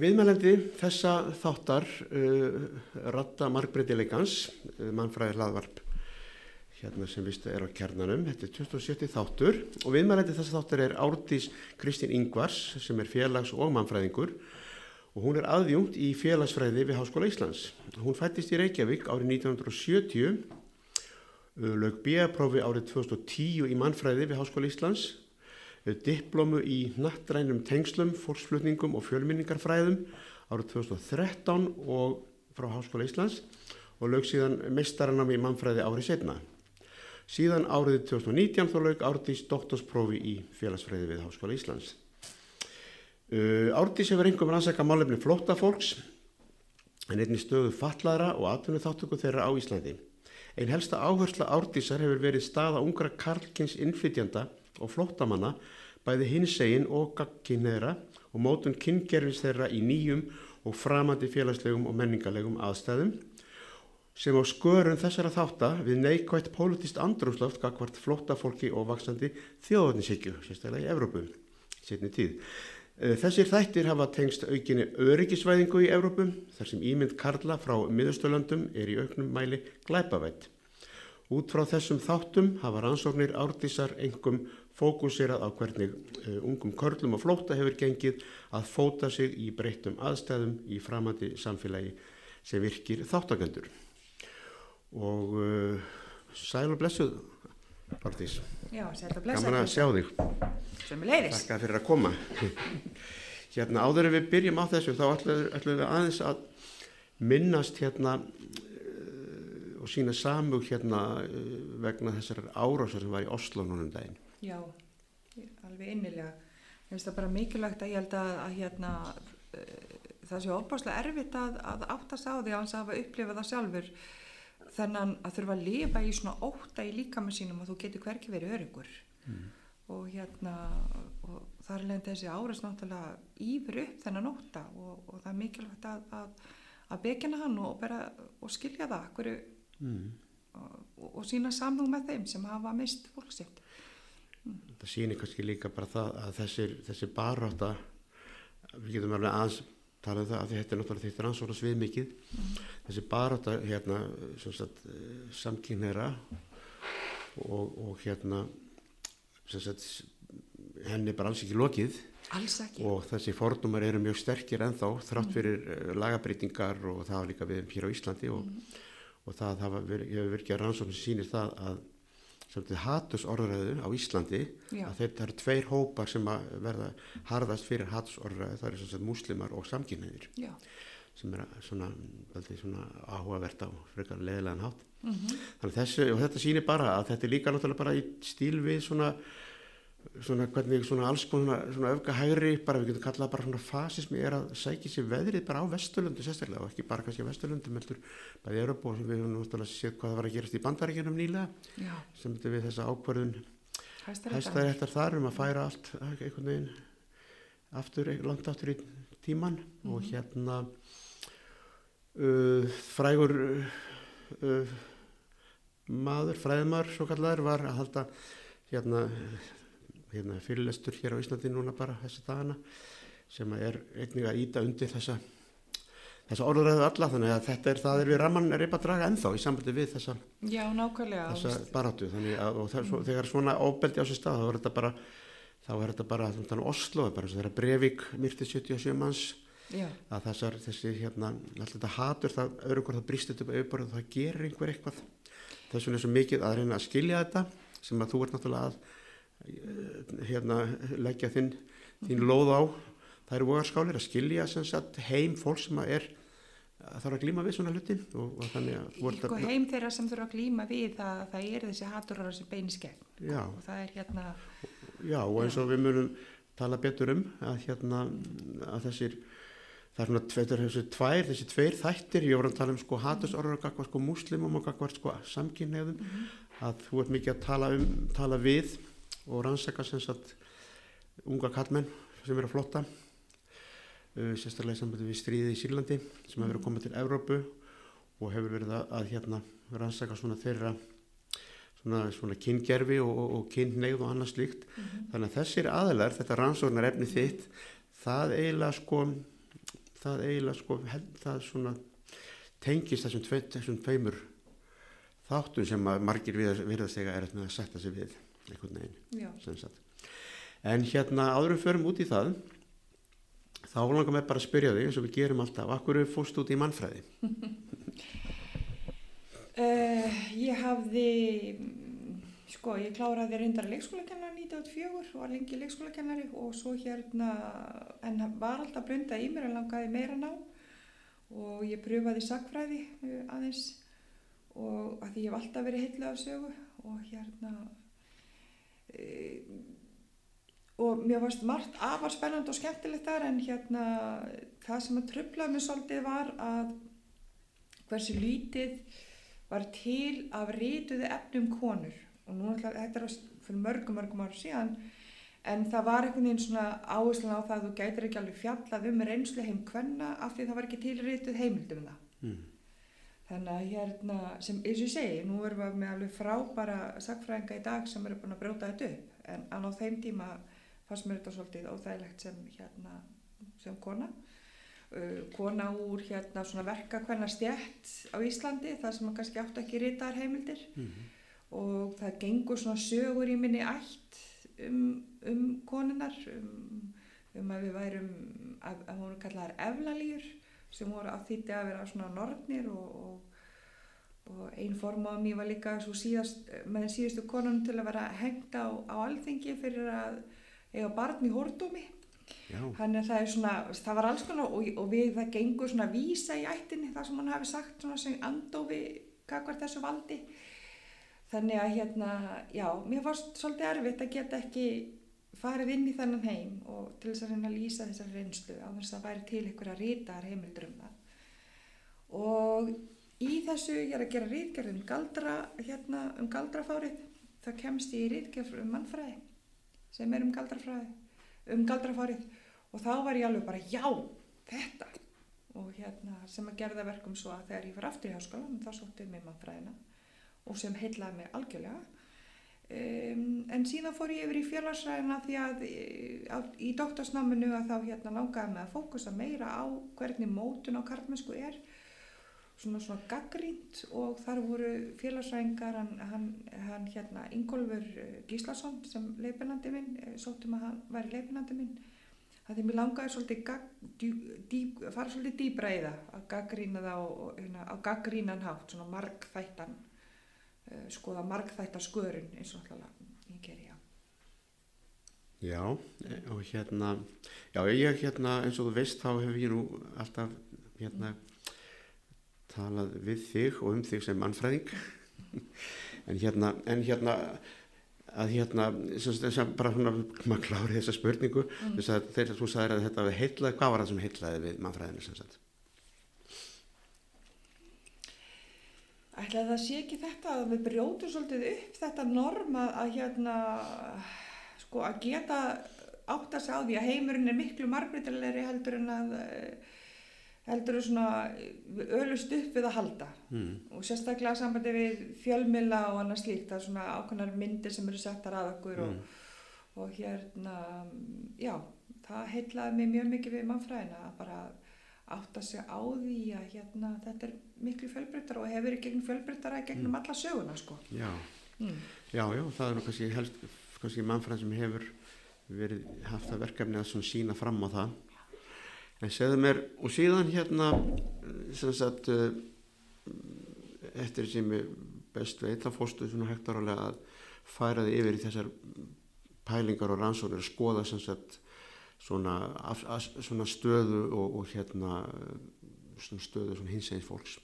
Viðmælendi þessa þáttar uh, ratta margbreytileikans, uh, mannfræðir hlaðvarp hérna sem vistu er á kernanum, þetta er 27. þáttur og viðmælendi þessa þáttar er Árdís Kristín Ingvars sem er félags- og mannfræðingur og hún er aðjungt í félagsfræði við Háskóla Íslands. Hún fættist í Reykjavík árið 1970, uh, lög B.A.prófi árið 2010 í mannfræði við Háskóla Íslands diplomu í nattrænum tengslum, fólksflutningum og fjölminningarfræðum árið 2013 og frá Háskóla Íslands og lög síðan mestaranam í mannfræði árið setna. Síðan árið 2019 þó lög Árdís doktorsprófi í félagsfræði við Háskóla Íslands. Uh, Árdís hefur einhverjum rannsaka málefni flóttafólks en einni stöðu fatlaðra og atvinni þáttöku þeirra á Íslandi. Einn helsta áhersla Árdísar hefur verið staða ungra karlkins innflytjanda og flóttamanna bæði hinsegin og gagkinnera og mótun kynngerfis þeirra í nýjum og framandi félagslegum og menningarlegum aðstæðum sem á skörun þessara þáttar við neikvægt politist andrúsloft gagvart flóttafólki og vaksandi þjóðarninshyggju, sérstaklega í Evrópu, setni tíð. Þessir þættir hafa tengst aukinni öryggisvæðingu í Evrópu þar sem ímynd Karla frá miðausturlöndum er í auknum mæli glæpavætt. Út frá þessum þáttum hafa rannsóknir árdísar engum fókusirað á hvernig uh, ungum körlum og flóta hefur gengið að fóta sig í breyttum aðstæðum í framandi samfélagi sem virkir þáttakendur. Og uh, sæl og blessuð, Bardís. Já, sæl og blessuð. Gaman að sjá þig. Sem leiðis. Takk fyrir að koma. hérna áður en við byrjum á þessu þá ætlum við aðeins að minnast hérna uh, og sína samug hérna vegna þessar árásar sem var í Oslo núnum daginn. Já, alveg innilega. Ég finnst það bara mikilvægt að ég held að, að hérna, uh, það sé óbáslega erfitt að, að áttast á því að hans hafa upplifað það sjálfur þannig að þurfa að lifa í svona óta í líkamann sínum og þú getur hverki verið öryggur mm. og hérna og það er leiðin þessi árast náttúrulegaýfur upp þennan óta og, og það er mikilvægt að, að, að byggja hann og, bara, og skilja það hverju, mm. og, og sína samlung með þeim sem hafa mist fólksitt það sýnir kannski líka bara það að þessir, þessir baráta við getum alveg aðeins tala um það að þetta er náttúrulega þetta ansvara svið mikið mm. þessi baráta hérna samkynneira og, og hérna sagt, henni er bara alls ekki lokið alls ekki og þessi fordumar eru mjög sterkir ennþá þrátt fyrir mm. lagabreitingar og það líka við hér á Íslandi og, mm. og það hafa verið, hefur virkið að rannsóknir sýnir það að svolítið hatusorðræðu á Íslandi Já. að þetta eru tveir hópar sem að verða harðast fyrir hatusorðræðu það eru svona muslimar og samkynniðir sem er svona, svona áhugavert á frekar leðilegan hátt mm -hmm. þannig þessu og þetta sýnir bara að þetta er líka náttúrulega bara í stíl við svona svona hvernig svona alls konar svona öfga hægri bara við getum kallað bara svona fasismi er að sækja sér veðrið bara á Vesturlundu sérstaklega og ekki bara kannski Vesturlundu meldur bæði Europa og við höfum náttúrulega séð hvað það var að gerast í bandaríkjunum nýlega Já. sem þetta við þessa ákvarðun hæstaréttar þar um að færa allt einhvern veginn aftur, langt aftur í tíman mm -hmm. og hérna uh, frægur uh, maður, fræðmar svo kallar var að halda hérna hérna, fyrirlestur hér á Íslandi núna bara þessi dagana sem er einnig að íta undir þessa þessa orðræðu alla þannig að þetta er það er við raman er eitthvað að draga ennþá í sambandi við þessa, Já, þessa barátu þannig að það, svo, þegar svona óbeldi á sér stað þá er þetta bara þá er þetta bara þannig Oslo bara þegar Breivik myrti 77 manns Já. að þessar þessi hérna alltaf þetta hatur það öru hvort það brýst upp auðvitað og það gerir einhver eitthvað. Þess vegna er svo mikið að reyna að skilja þetta sem að þú ert náttúrulega að hérna leggja þinn, þín lóð á það eru vogarskálir að skilja sagt, heim fólk sem að er að þarf að glíma við svona hluti og, og þannig að sko, heim þeirra sem þurfa að glíma við það, það er þessi hatturar sem beinir skegn já. og það er hérna já og eins og já. við munum tala betur um að hérna að þessir það er svona tveitur, þessi tvær, þessi tveir þættir ég voru að tala um sko hattusorður og gagvar sko muslimum og gagvar sko samkynneðum mm -hmm. að þú ert mikið að tala um tala við og rannsaka sagt unga kallmenn sem eru að flotta uh, sérstaklega í sambandi við stríði í Sýrlandi sem hefur verið að koma til Evrópu og hefur verið að, hérna rannsaka svona þeirra svona, svona kyngerfi og, og, og kynneigð og annað slíkt. Mm -hmm. þannig að þessir aðlar, þetta rannsóknar efni þitt það eiginlega sko það eiginlega sko, það svona tengist þessum, tvei, þessum tveimur þáttum sem margir virðast eiga er að setja sig við einhvern veginn en hérna áðurum förum út í það þá langar mér bara að spyrja þig eins og við gerum alltaf, akkur er fórst út í mannfræði? uh, ég hafði sko ég kláraði reyndar leikskólakennari 1984 og var lengi leikskólakennari og svo hérna en var alltaf blundað í mér en langaði meira ná. Og ég pröfaði sagfræði uh, aðeins. Og að því ég hef alltaf verið heitlega af sögu og hérna og mér varst margt afar spennand og skemmtilegt þar en hérna það sem að tröflaði mig svolítið var að hversu lítið var til af rítuði efnum konur og nú ætla þetta er fyrir mörgum mörgum ára síðan en það var einhvern veginn svona áherslan á það að þú gætir ekki alveg fjallað um reynslu heim hvenna af því það var ekki til rítuð heimildum það mm. Þannig að hérna, sem eins og ég segi, nú erum við með alveg frábæra sagfræðinga í dag sem eru búin að bróta þetta upp, en á þeim tíma fannst mér þetta svolítið óþægilegt sem, hérna, sem kona. Uh, kona úr hérna, verka hvernig stjætt á Íslandi, það sem maður kannski átt ekki ritaðar heimildir mm -hmm. og það gengur svona sögur í minni ætt um, um konunar, um, um að við værum, að, að hún kallar eflalýr sem voru að þýtti að vera svona nortnir og, og, og einn form á mér var líka síðast, með den síðustu konun til að vera hengt á, á alþengi fyrir að eiga barn í hórdómi þannig að það er svona, það var alls konar og, og við það gengur svona vísa í ættinni það sem hann hafi sagt svona sem andofi kakvar þessu valdi. Þannig að hérna, já, mér fannst svolítið erfitt að geta ekki farið inn í þennan heim og til þess að reyna að lýsa þessar reynslu á þess að væri til að rítar heimildur um það. Og í þessu ég er að gera rítgerð um galdra hérna um galdrafárið. Þá kemst ég í rítgerð um mannfræði sem er um galdrafræði um galdrafárið. Og þá var ég alveg bara já, þetta. Og hérna sem að gerða verkum svo að þegar ég var aftur í háskóla þá sóttið mér mannfræðina og sem heitlaði mig algjörlega Um, en síðan fór ég yfir í félagsræðina því að á, í doktorsnáminu að þá hérna langaði með að fókusa meira á hvernig mótun á karlmennsku er. Svona svona gaggrínt og þar voru félagsræðingar hann, hann, hann hérna Ingólfur eh, Gíslason sem leipinandi minn eh, sóttum að hann væri leipinandi minn. Það því mér langaði svolítið gag, dý, dý, fara svolítið það að gaggrína það á, hérna, á gaggrínan hátt svona margþættan skoða margþættar skörun eins og alltaf ég ger já Já, og hérna já, ég hérna, eins og þú veist þá hef ég nú alltaf hérna talað við þig og um þig sem mannfræðing en hérna en hérna að hérna, að bara svona maður klári þessa spurningu mm. þess að þegar þú sagðir að þetta hefði heitlaði, hvað var það sem heitlaði við mannfræðinu sem sagt? Ætla það sé ekki þetta að við brjótum svolítið upp þetta norm að, að hérna sko að geta átt að segja á því að heimurinn er miklu margbreytilegri heldur en að heldur en svona ölust upp við að halda mm. og sérstaklega sambandi við fjölmila og annað slíkt það er svona ákveðnar myndir sem eru settar að okkur mm. og, og hérna já, það heitlaði mig mjög mikið við mannfræðina að bara átt að segja á því að hérna, þetta er miklu fjölbreyttar og hefur verið gegn fjölbreyttara gegnum mm. alla söguna sko. Já. Mm. já, já, það er nú kannski helst, kannski mannfræð sem hefur verið haft það verkefni að sína fram á það en segðu mér, og síðan hérna sem sagt eftir sem ég best veit þá fórstu svona hektarálega að færa þig yfir í þessar pælingar og rannsóknir að skoða sem sagt svona, af, af, svona stöðu og, og hérna svona stöðu hins eginn fólks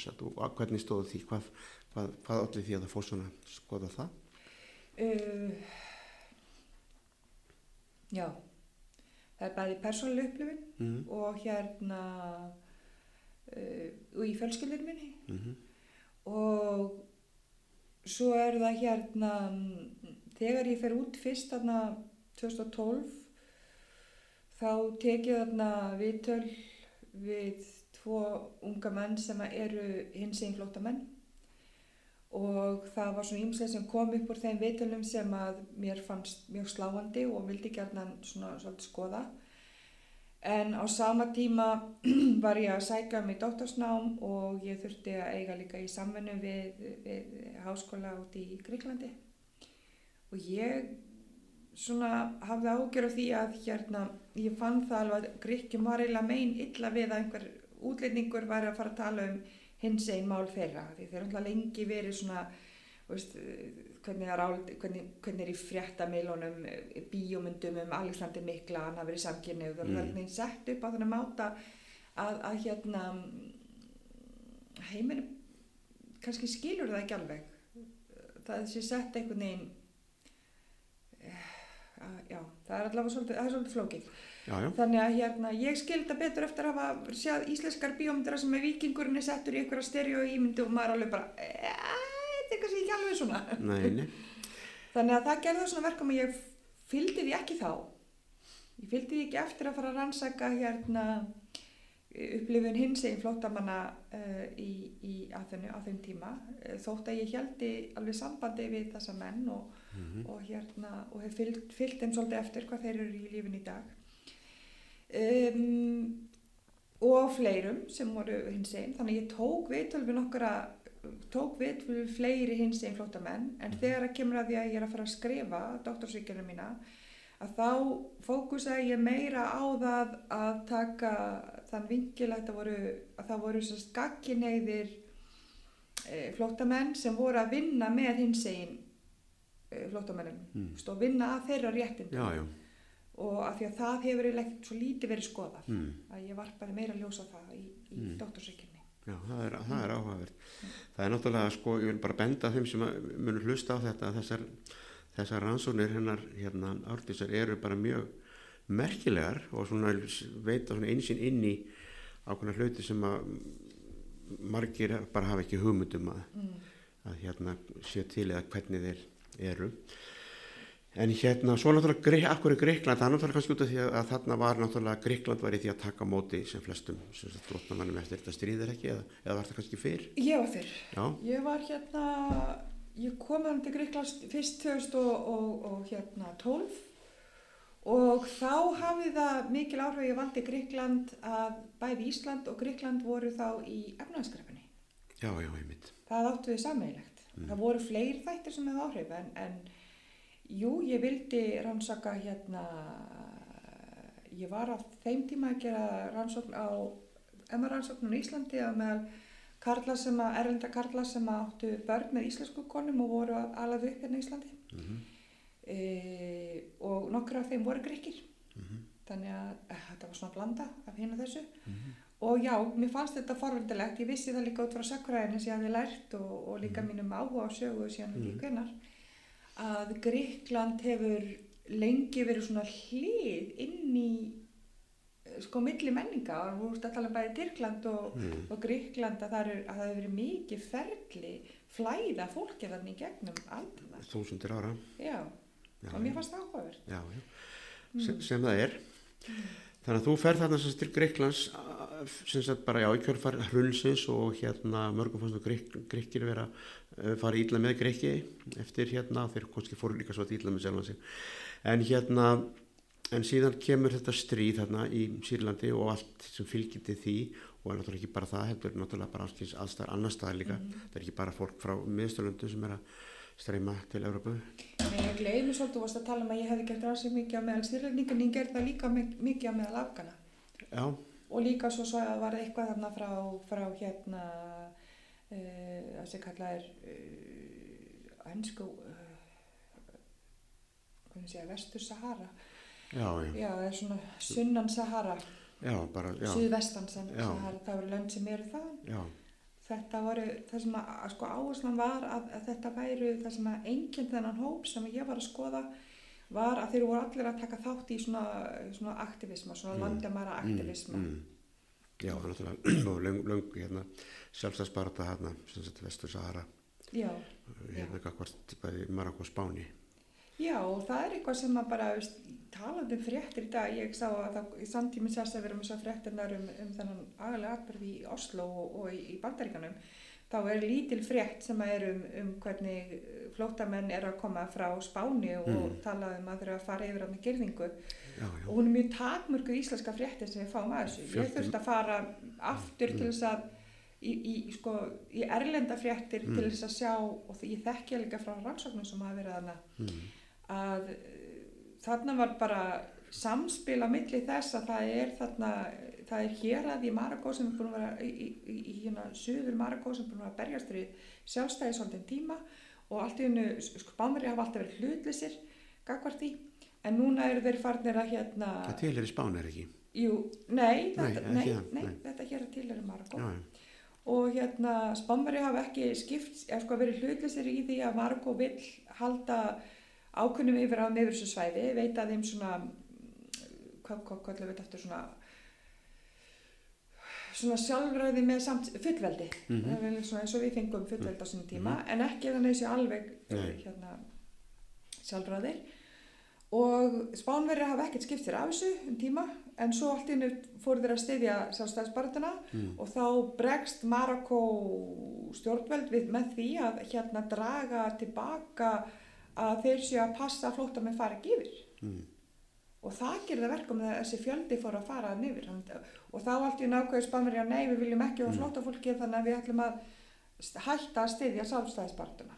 sagt, og hvernig stóðu því? Hvað, hvað, hvað allir því að það fór svona? Skoða það. Uh, Já. Það er bæði persónuleg upplifin mm. og hérna uh, og í fjölskyldinu minni. Mm -hmm. og svo er það hérna þegar ég fer út fyrst þarna 2012 þá tekið þarna viðtöl við tvo unga menn sem eru hins einn flóta menn og það var svona ímslega sem kom upp úr þeim viðtölum sem að mér fannst mjög sláandi og vildi gerna svona svolítið skoða En á sama tíma var ég að sækja mig í dóttorsnám og ég þurfti að eiga líka í samvennu við, við háskóla út í Gríklandi. Og ég svona hafði ágjör af því að hérna, ég fann það alveg að Gríkjum var eiginlega megin illa við að einhver útlendingur væri að fara að tala um hins einn mál þeirra. Því þeir eru lengi verið svona veist, hvernig, er áld, hvernig, hvernig er í fréttamilunum bíómyndum um Alexander Mikla hann hafi verið samkynni og það er mm. sett upp á þannig máta að, að hérna heiminu kannski skilur það ekki alveg það sé sett einhvern veginn já, það er allavega svolítið, það er svolítið flókið já, já. þannig að hérna ég skilda betur eftir að hafa séð íslenskar bíómyndra sem er vikingurinn er settur í einhverja stereo ímyndu og maður alveg bara eeeeh þetta er kannski ekki alveg svona nei, nei. þannig að það gerði svona verkum að ég fylgdi því ekki þá ég fylgdi því ekki eftir að fara að rannsaka hérna upplifun hins einn flótamanna uh, í, í aðhennu á þeim tíma uh, þótt að ég heldi alveg sambandi við þessa menn og, mm -hmm. og hérna og hef fylgt, fylgt þeim svolítið eftir hvað þeir eru í lífin í dag um, og fleirum sem voru hins einn þannig ég tók viðtölfin okkar að tók við fyrir fleiri hins einn flótamenn en mhm. þegar að kemur að því að ég er að fara að skrifa doktorsvíkjana mína að þá fókusa ég meira á það að taka þann vingil að það voru, að það voru skakkineyðir e, flótamenn sem voru að vinna með hins einn e, flótamennum mm. og vinna að þeirra réttindum og af því að það hefur eiginlega svo lítið verið skoðað mm. að ég varpaði meira að ljósa það í, í mm. doktorsvíkjana Já, það er, er áhugaverð. Það er náttúrulega, sko, ég vil bara benda þeim sem munur hlusta á þetta þessar, þessar rannsónir hennar, hérna, ártísar eru bara mjög merkilegar og svona veita svona einsinn inn í ákveðna hluti sem að margir bara hafa ekki hugmyndum að, mm. að hérna sé til eða hvernig þeir eru. En hérna, svo náttúrulega, akkur er Greikland, það er náttúrulega kannski út af því að, þarna var náttúrulega, Greikland var í því að taka móti sem flestum, sem flottamannum eftir þetta stríðir ekki, eða, eða var það kannski fyrr? Ég var fyrr. Já. Ég var hérna, ég kom hann til Greikland fyrst 2012 og, og hérna 12 og þá hafði það mikil áhrif, ég valdi Greikland að bæði Ísland og Greikland voru þá í efnaðskrepinni. Já, já, ég mynd. Það áttu við sammeilegt. Mm. Það voru fleiri þættir sem hefði áhrif en, en Jú, ég vildi rannsaka hérna, ég var á þeim tíma að gera rannsókn á MR-rannsóknun í Íslandi að meðal karla sem að, erlenda karla sem áttu börn með íslensku konum og voru alveg upp hérna í Íslandi mm -hmm. e, og nokkur af þeim voru grekkir, mm -hmm. þannig að e, þetta var svona blanda af hinn og þessu mm -hmm. Og já, mér fannst þetta forvöldilegt, ég vissi það líka út frá sakkuræðinu sem ég hafi lært og, og líka mhm. mínum áhuga á sögu síðan ekki hvernar að Gríkland hefur lengi verið svona hlið inn í sko milli menninga og þú veist að tala um bæði Tyrkland og, mm. og Gríkland að það, er, að það hefur verið mikið ferli flæða fólkið þannig gegnum aldrei þúsundir ára já, já og mér fannst það áhugaverð já, já. Mm. Sem, sem það er mm. þannig að þú ferð þarna til Gríklands sem sagt bara í kjörfar hrunsins og hérna mörgum fannst þú Gríkir vera Eh, fara íla með Greiki eftir hérna þeir kannski fóru líka svo að íla með sjálfan sig en hérna en síðan kemur þetta stríð hérna í Sýrlandi og allt sem til því og er náttúrulega ekki bara það heldur náttúrulega bara alls aðstæðar annar staðar líka mm -hmm. það er ekki bara fólk frá miðsturlöndu sem er að streyma til Európu Nei, ég gleyði mér svolítið, þú varst að tala um að ég hefði gert ræðsig mikið á meðal Sýrlendinga en ég gerði það líka mikið á meðal Afgana Já. Og líka svo svo að var eitthvað þarna frá, frá hérna Eh, það sem kallað er önsku eh, hvernig sé ég, vestur Sahara já, já. já, það er svona sunnan Sahara já, bara, já. Suðvestan Sahara, það voru lönd sem eru það já. Þetta voru, það sem að, að sko áherslan var að, að þetta væru það sem að enginn þennan hóp sem ég var að skoða var að þeir voru allir að taka þátt í svona, svona aktivisma, svona mm. landamæra aktivisma mm, mm. Já, náttúrulega, og löng, löng hérna, sjálfstæðsbarata hérna, sem sagt vestur Sahara, já, hérna hvort bæði Marokko Spáni. Já, og það er eitthvað sem að bara, talandi um fréttir í dag, ég sá að það í samtíminn sérst að vera með svo fréttirnar um, um þennan agalega atbyrði í Oslo og, og í, í Bandaríkanum, þá er lítil frétt sem er um, um hvernig flótamenn er að koma frá Spáni og Mm. tala um að þeir eru að fara yfir hann með gerðingu já, já, og hún er mjög takmörgu íslenska fréttir sem við fáum að þessu. Ég Fjöldi- þurfti að fara aftur til þess að í, í, sko, í erlenda fréttir til þess að sjá og ég þekki líka frá rannsóknum sem hafa verið þarna mm, að uh, þarna var bara samspil á milli þess að það er þarna, það er hér að í Maragó sem er búin að vera í, í, í, í hérna söður Maragó sem er búin að berjast fyrir sjálfstæði svolítinn tíma og allt í hennu, sko bánverið hafa alltaf verið hlutlisir gagvart því, en núna eru þeir farnir að hérna, það til er í spán er ekki jú, nei, þetta, nei, nei, nei. þetta hér til er Maragó já, já, og hérna Spánveri hafa ekki skipt, eða sko verið hlutlisir í því að Marokko vill halda ákunnum yfir á yfir þessu svæði, veita þeim svona hvað, hvað, hvað eftir svona svona sjálfræði með samt fullveldi. Það er svona eins og við fengum fullveldi á sinni tíma en ekki þannig þessi alveg hérna sjálfræðir. Og Spánverið hafa ekkert skipt sér af þessu um tíma en svo allt innu fóru þeir að styðja sjálfstæðisbaratuna mm, og þá bregst Marokko stjórnvöld við með því að hérna draga tilbaka að þeir séu að passa flóta með fara ekki yfir. Mm, og það gerir það verkum að þessi fjöldi fór að fara að Hann- og þá allt í nákvæðu spannverið að nei við viljum ekki á flóta fólki þannig að við ætlum að hætta að styðja sjálfstæðisbaratuna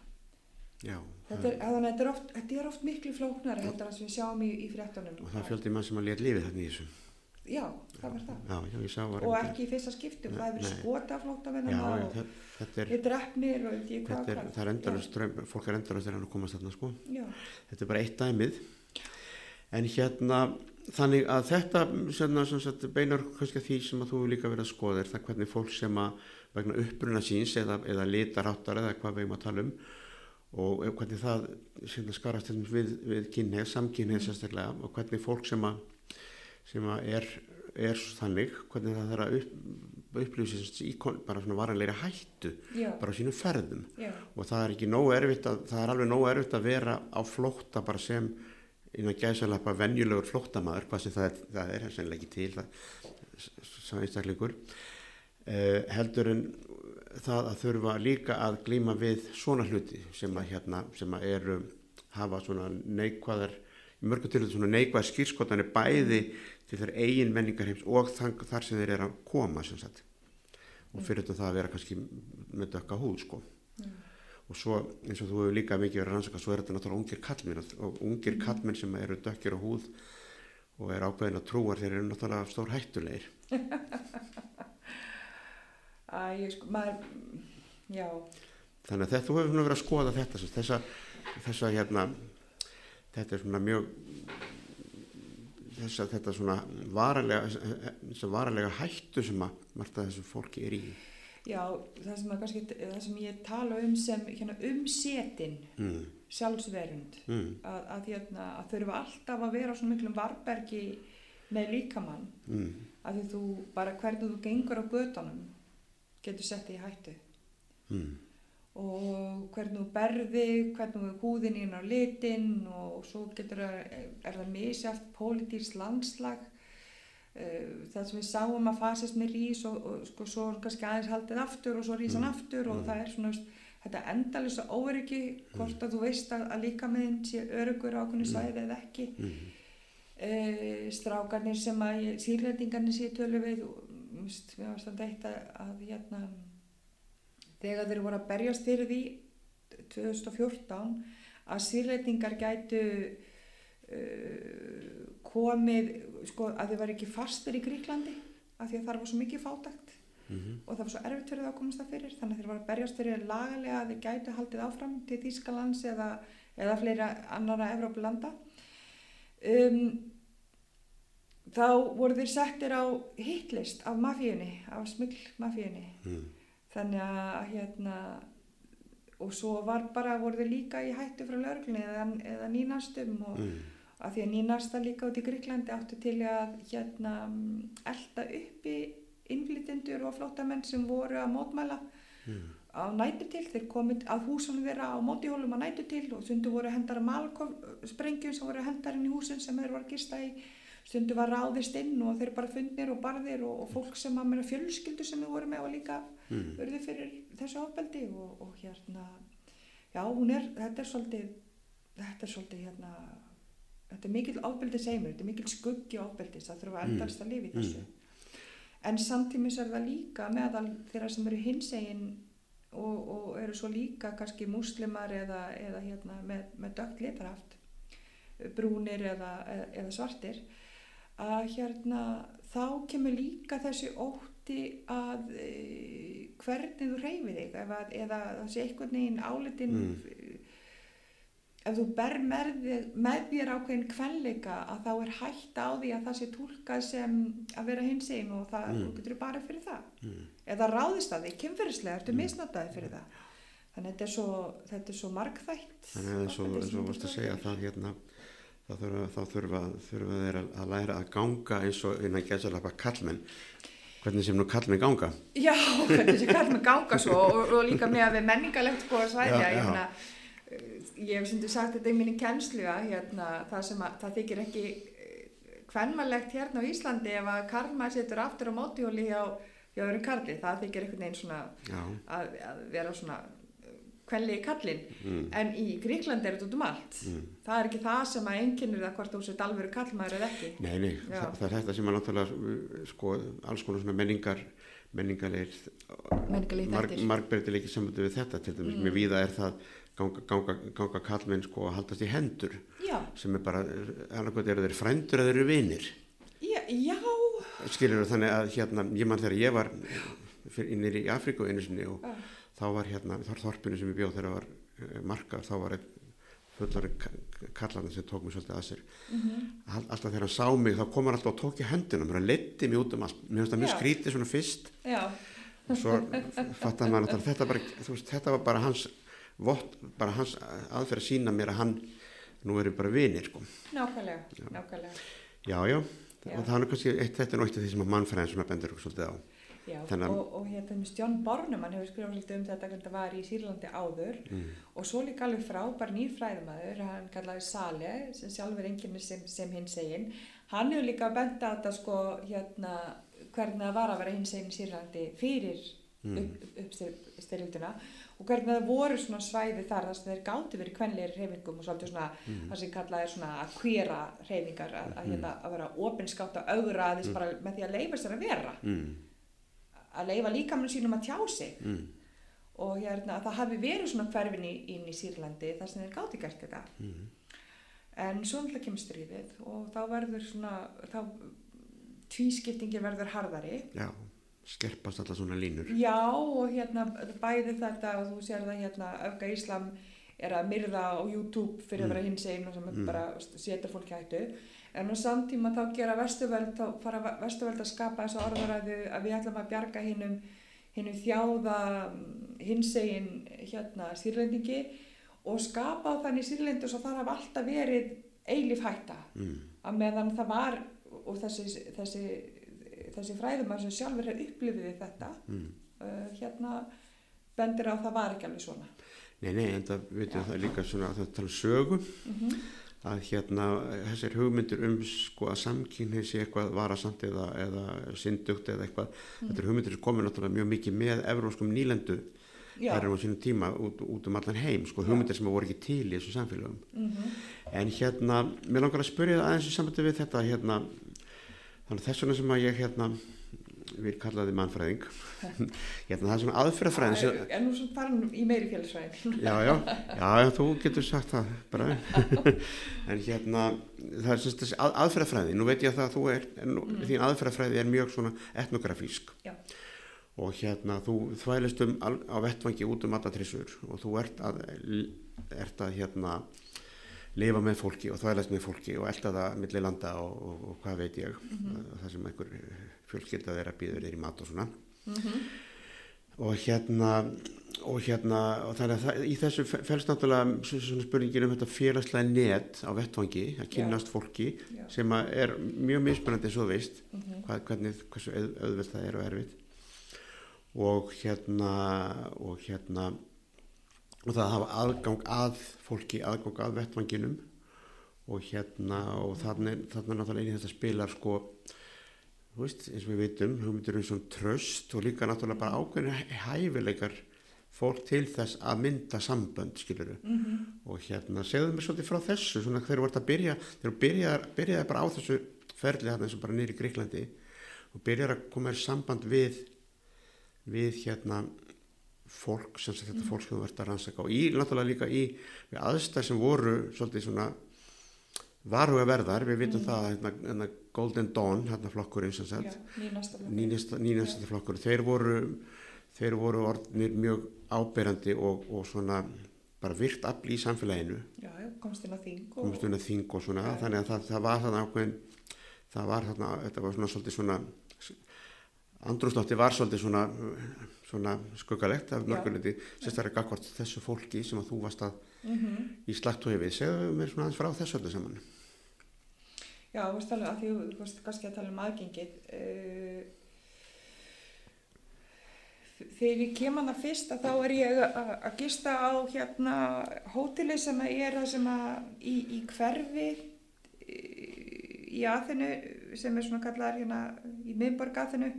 já þetta er, þannig að þetta er oft, þetta er oft miklu flóknari heldur sem við sjáum í, í fréttunum. Og það fjöldi mann sem að létt lífið þarna í þessu. Já, það var það. Já, já, var og ekki í fyrsta skiptum, það hefur skota já, já, og er Við drefnir og Þetta er, endalust, fólk er endalust þegar hann komast þarna sko. Já, Þetta er bara eitt dæmið. En hérna, þannig að þetta svona, svona, beinar kannski því sem að þú líka verið að skoða er það hvernig fólk sem að vegna uppruna síns eða, eða litaráttar eða hvað við erum að tala um og hvernig það svona, skarast við, við kynneið, samkynneið sérstaklega og hvernig fólk sem að, sem að er, er þannig, hvernig það þarf að upp, upplýsast í bara svona varanleiri hættu já, bara á sínum ferðum. Já, og það er ekki nógu erfitt að, það er alveg nógu erfitt að vera á flótta bara sem innan gæðsalapa venjulegur flóttamaður, hvað sem það er, það er sennilega ekki til það, sá einstakleikur uh, heldur en það að þurfa líka að glíma við svona hluti sem að hérna, sem að eru hafa svona neikvæðar í mörgum til svona neikvæðar skýrskotanir bæði til þeir eigin menningarheims og þang, þar sem þeir eru að koma sem sagt. Og fyrir þetta það að vera kannski með dökka húð sko og svo eins og þú hefur líka mikið verið að rannsaka svo er þetta náttúrulega ungir kallmenn og ungir kallmenn sem eru dökkir á húð og er ákveðin að trúar þeir eru náttúrulega stór hættulegir. Æ, ég sko, maður, já, þannig að þetta, þú hefur verið að skoða þetta sem sagt, þessa, þessa hérna þetta er svona mjög þessa, þetta svona varalega, þessa varalega hættu sem að margt að þessu fólki er í já, það sem, kannski, það sem ég tala um sem hérna, umsetin mm, sjálfsverund, mm, að, að, hérna, að þurfa alltaf að vera á svona miklum varbergi með líkamann, mm, að því þú bara hvernig þú gengur á gödunum getur sett í hættu. Mm, og hvernig þú berði, hvernig þú húðin inn á litin og svo getur það, er það misjaft pólitísk landslag það sem við sáum að fasismi rís og, og sko, svo kannski aðeins haldið aftur og svo rís hann Mm. aftur og Mm. það er svona þetta endalisa óöryggi hvort að þú veist að, að líka meðin sé örugur á ákveðinu svæði eða ekki mm, e, strákarnir sem að sírreitingarnir sé tölu við og við varst að deyta að hérna þegar þeir voru að berjast fyrir því 2014 að sírreitingar gætu komið sko, að þeir var ekki fastir í Gríklandi af því að það var svo mikið fátækt mm, og það var svo erfitt fyrir það að komast það fyrir. Þannig að þeir var að berjast fyrir lagalega að þeir gætu haldið áfram til Þýskalands eða, eða fleira annara Evrópulanda. Um, þá voru þeir settir á hitlist af mafíunni, af smugl mafíunni mm, þannig að hérna og svo var bara, voru þeir líka í hættu frá lögreglunni eða, eða nýnastum og mm, að því að nýnasta líka út í Gríklandi áttu til að hérna elda uppi innflytjendur og flótamenn sem voru að mótmæla mm, á nætu til, þeir komið að húsunum vera á mótihólum á nætu til og stundu voru hendar að malkof sprengjum sem voru hendar inn í húsin sem þeir voru að gista í. Stundu var ráðist inn og þeir bara fundnir og barðir og, og fólk sem að meina fjölskyldu sem þeir voru með og líka Mm. urðu fyrir þessu ofbeldi og, og hérna já, hún er, þetta er svolítið þetta er svolítið hérna þetta er mikil ofbeldi seimur, þetta er mikil skuggi ofbeldis, það þurfa Mm. endast að lifa í þessu Mm. en samtímis er það líka meðal þeirra sem eru hinsegin og, og eru svo líka kannski múslimar eða, eða hérna með, með dögt litarhaft brúnir eða, eða, eða svartir að hérna þá kemur líka þessi ótti að e, hvernig þú reyfið þig eða það sé einhvern veginn álitin Mm. Ef þú ber með, með þér ákveðin kvenleika að þá er hægt á því að það sé tólkað sem að vera hinsegin og það Mm. getur bara fyrir það Mm. eða ráðist að því, kynferðislega ertu misnotaði fyrir það þannig þetta er svo, þetta er svo margþætt Þannig að sem og þú varst að segja það hérna þá þurfa, þá þurfa, þurfa þeir að, læra að ganga eins og innan gæsalapa kallmenn hvernig sem nú kallmenn ganga. Já, hvernig þessi kall með ganga svo og, og líka með að við menningalegt sko að svæðja Já, ég, já. Eh, ég hef stundu sagt þetta í minni kennslu að hérna, það sem að það þykir ekki hvernmalegt hérna á Íslandi ef að karlmaður setur aftur á mótihóli hjá, hjá öðrum karli, það þykir einhvern veginn svona að, að vera svona kvenlegi kallinn mm, en í Gríklandi er þetta út um allt. Mm. það er ekki það sem að einkennir það hvort þú sett alvöru kallmaður eða ekki. Nei, nei, það, það er þetta sem að náttúrulega uh, sko, alls konar svona menningar menningarleir margbreytileiki sambundu við þetta til dæmis, Mm. mér víða er það ganga, ganga, ganga kallmenn sko að haldast í hendur já, sem er bara, annarkvæmt eru þeir frændur eða þeir eru vinir. Já, já. Skilur þannig að hérna, ég mann þegar ég var innir í Afríku einu sinni og Já. þá var hérna, þar þorpinu sem ég bjóð þegar var uh, markar, þá var einn fullari kallarna sem tók mig svolítið að sér. Mhm. All, alltaf þegar hann sá mig þá kom hann alltaf og tók í höndina mér letti mig út um allt, mér finnst það mjög Já. skrítið svona fyrst. Já, og svo fattar maður að þetta, bara, þú veist, þetta var bara hans vott, bara hans aðferð að sína mér að hann nú eru bara vinir sko. nákvæmlega, Já. nákvæmlega já, já, Já. og það er kannski eitt, þetta er af því sem að mannfræðin sem að bendur okkur svolítið á já, Þannig að- og, og hérna með Stjón Bornum hann hefur skrifað svolítið um þetta hvernig það var í Sýrlandi áður mm. og svo líka alveg frábær nýr fræðumæður hann kallaði Sale sem sjálfur enginn sem, sem hinn segin hann hefur líka bent á þetta sko hérna hvernig það var að vera hinn segin í Sýrlandi fyrir Mm. upp, uppstyrjalduna og hvernig það voru svona svæði þar þar sem þeir gáti verið kvenleiri hreyfingum og svolítið svona Mm. það sem kallað er svona að kvera hreyfingar að, að, hérna, að vera opinskátt og augra aðeins bara með því að leifa sér að vera Mm. að leifa líkamann sínum að tjá sig Mm. og hérna það hafi verið svona hverfin í, inn í Sýrlandi þar sem þeir gáti gert þetta Mm. en svo náttúrulega kemur stríðið og þá verður svona þá tvískiptingin verður harðari já, skerpast alltaf svona línur já og hérna bæði þetta og þú sér það hérna öfga Íslam er að myrða á YouTube fyrir að vera hins einn og sem Mm. bara setur fólki hættu en á samtíma þá gera vestuvöld þá fara vestuvöld að skapa þessu orðaræðu að við ætlum að bjarga hinnum hinnum þjáða hinsegin hérna sýrlendingi og skapa þannig sýrlendu svo þar hafa alltaf verið eilíf hætta mm. að meðan það var og þessi, þessi, þessi fræðumar sem sjálfur er upplifiði þetta Mm. uh, hérna bendir á að það var ekki alveg svona. Nei, nei, en það veitum það er líka svona að það tala um sögu. Mm að hérna þessir hugmyndir um sko að samkynni sé eitthvað varasamt eða, eða syndugt eða eitthvað þetta er hugmyndir sem komið náttúrulega mjög mikið með evróskum nýlendu Já, þær eru á sínum tíma út, út um allan heim sko hugmyndir sem voru ekki til í þessu samfélögum. Mm en hérna, mér langar að spyrja aðeins í sambandi við þetta hérna þannig þess vegna sem að ég hérna vil kalla þið mannfræðing hérna það er svona aðferðafræðin sem, er nú svona farin í meiri félagsfræðin já, já, já, já, þú getur sagt það bara. En hérna, það er sem sagt þessi að, aðferðafræði, nú veit ég að það að þú er en, Mm. þín aðferðafræði er mjög svona etnografísk. Já. og hérna þú þvælist um á vettvangi út um alla trissur. Og þú ert að ert að hérna lifa með fólki og þvælast með fólki og elda það milli landa og, og, og hvað veit ég það sem einhver fjölskylda þeirra býður þeir í mat og svona. Og hérna og hérna og þannig að það, í þessu fælst náttúrulega svo- svona spurningin um þetta félagslega net á vettvangi að kynnast fólki Já. sem er mjög mismunandi þú veist Mhm. hvað, hvernig, hversu auð, auðvelt það er og erfitt. Og hérna og hérna og það hafa aðgang að fólki, aðgang að vettvanginum og hérna og þannig, þannig náttúrulega í þetta spilar sko þú veist, eins og við veitum, hugmyndir um svona tröst og líka náttúrulega bara ákveðin hæfileikar fólk til þess að mynda sambönd, skiluru. Mm -hmm. Og hérna, segðu mér svolítið frá þessu, svona þegar þú vart að byrja, þegar þú byrjaði, byrjaði bara á þessu ferli hérna eins og bara nýri Gríklandi og byrjaði að koma í samband við, við hérna fólk, sem sagt þetta fólk sem þú vart að rannsaka og í, náttúrulega líka í aðstæð sem voru svolítið svona varuga verðar, við vitum mm. það hérna, hérna Golden Dawn, hérna flokkurinn sem sagt, nýnasta flokkur, þeir voru, þeir voru orðnir mjög áberandi og, og svona bara virt afl í samfélaginu. Já, komst inn á þing og, á þing og svona, ja. þannig að það, það var þarna ákveðin, það var þarna, þetta var svona svolítið svona, andrúslátti var svolítið svona, svona skuggalegt af mörguleiti, sérstaklega gagvart þessu fólki sem að þú varst að mm -hmm. í slagt og hefið, segðu mér svona aðeins frá þessu öllu saman. Já, þú veist alveg að því þú veist kannski að tala um aðgengið uh, þegar ég kem hana fyrst að þá er ég að gista á hérna hóteli sem er það sem að í, í hverfi í aðinu sem er svona kallar hérna í miðborg aðinu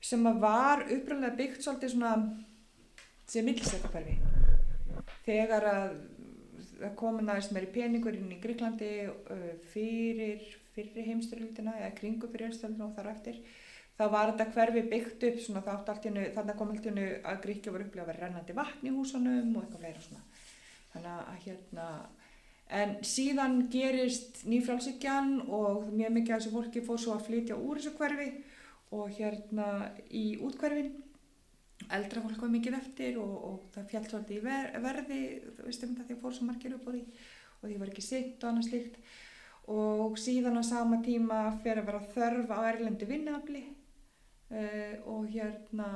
sem var uppröðlega byggt svolítið svona sem millsetta hverfi þegar að það kom næst meiri peningur inn í Gríklandi uh, fyrir, fyrir heimstyrlutina eða kringu fyrir heimstyrlutina og þar eftir þá var þetta hverfi byggt upp svona, þannig kom alltaf að Gríkja var upplegað að vera rennandi vatn í húsunum og eitthvað fleira svona. Þannig að hérna en síðan gerist nýfrálsíkjan og mjög mikið af þessu fólki fór svo að flytja úr þessu hverfi og hérna í útkverfin eldra fólk var mikið eftir og, og það fjall svolítið í ver, verði þú veist um þetta því að fór svo margir upp á því og því var ekki sitt og annað slikt og síðan á sama tíma fyrir að vera þörf á erlendu vinnafli uh, og hérna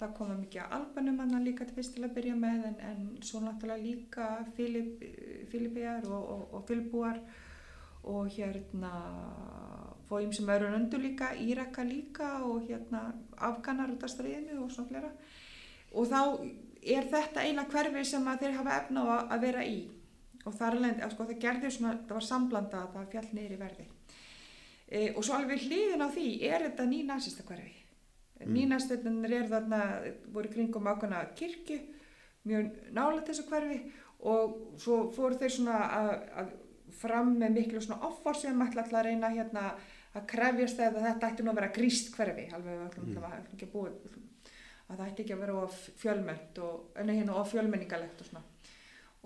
það koma mikið albanum hann líka til fyrst til að byrja með en, en svo náttúrulega líka Filip, Filipíjar og, og, og Filbúar og hérna fóðum sem eru öndu líka, Íraka líka og hérna Afganar út af stríðinu og svona flera og þá er þetta eina hverfi sem þeir hafa efna á að vera í. Og það er alveg, sko það gerði svona, það var samblanda að það fjall í verði. E, og svo alveg hliðin á því er þetta ný nazista hverfi. Mm. nýnastöndunir er þarna voru kringum ákvæmna kirkju mjög nála þessu hverfi. Og svo fóru þeir svona að fram með miklu svona offorsum ætla alltaf að reyna hérna að krefjast eða þetta ætti nú að vera gríst hverfi alveg ætlum mm. að, ekki búið, að það ætti ekki að vera of fjölmennt og enna hérna of fjölmenningalegt og svona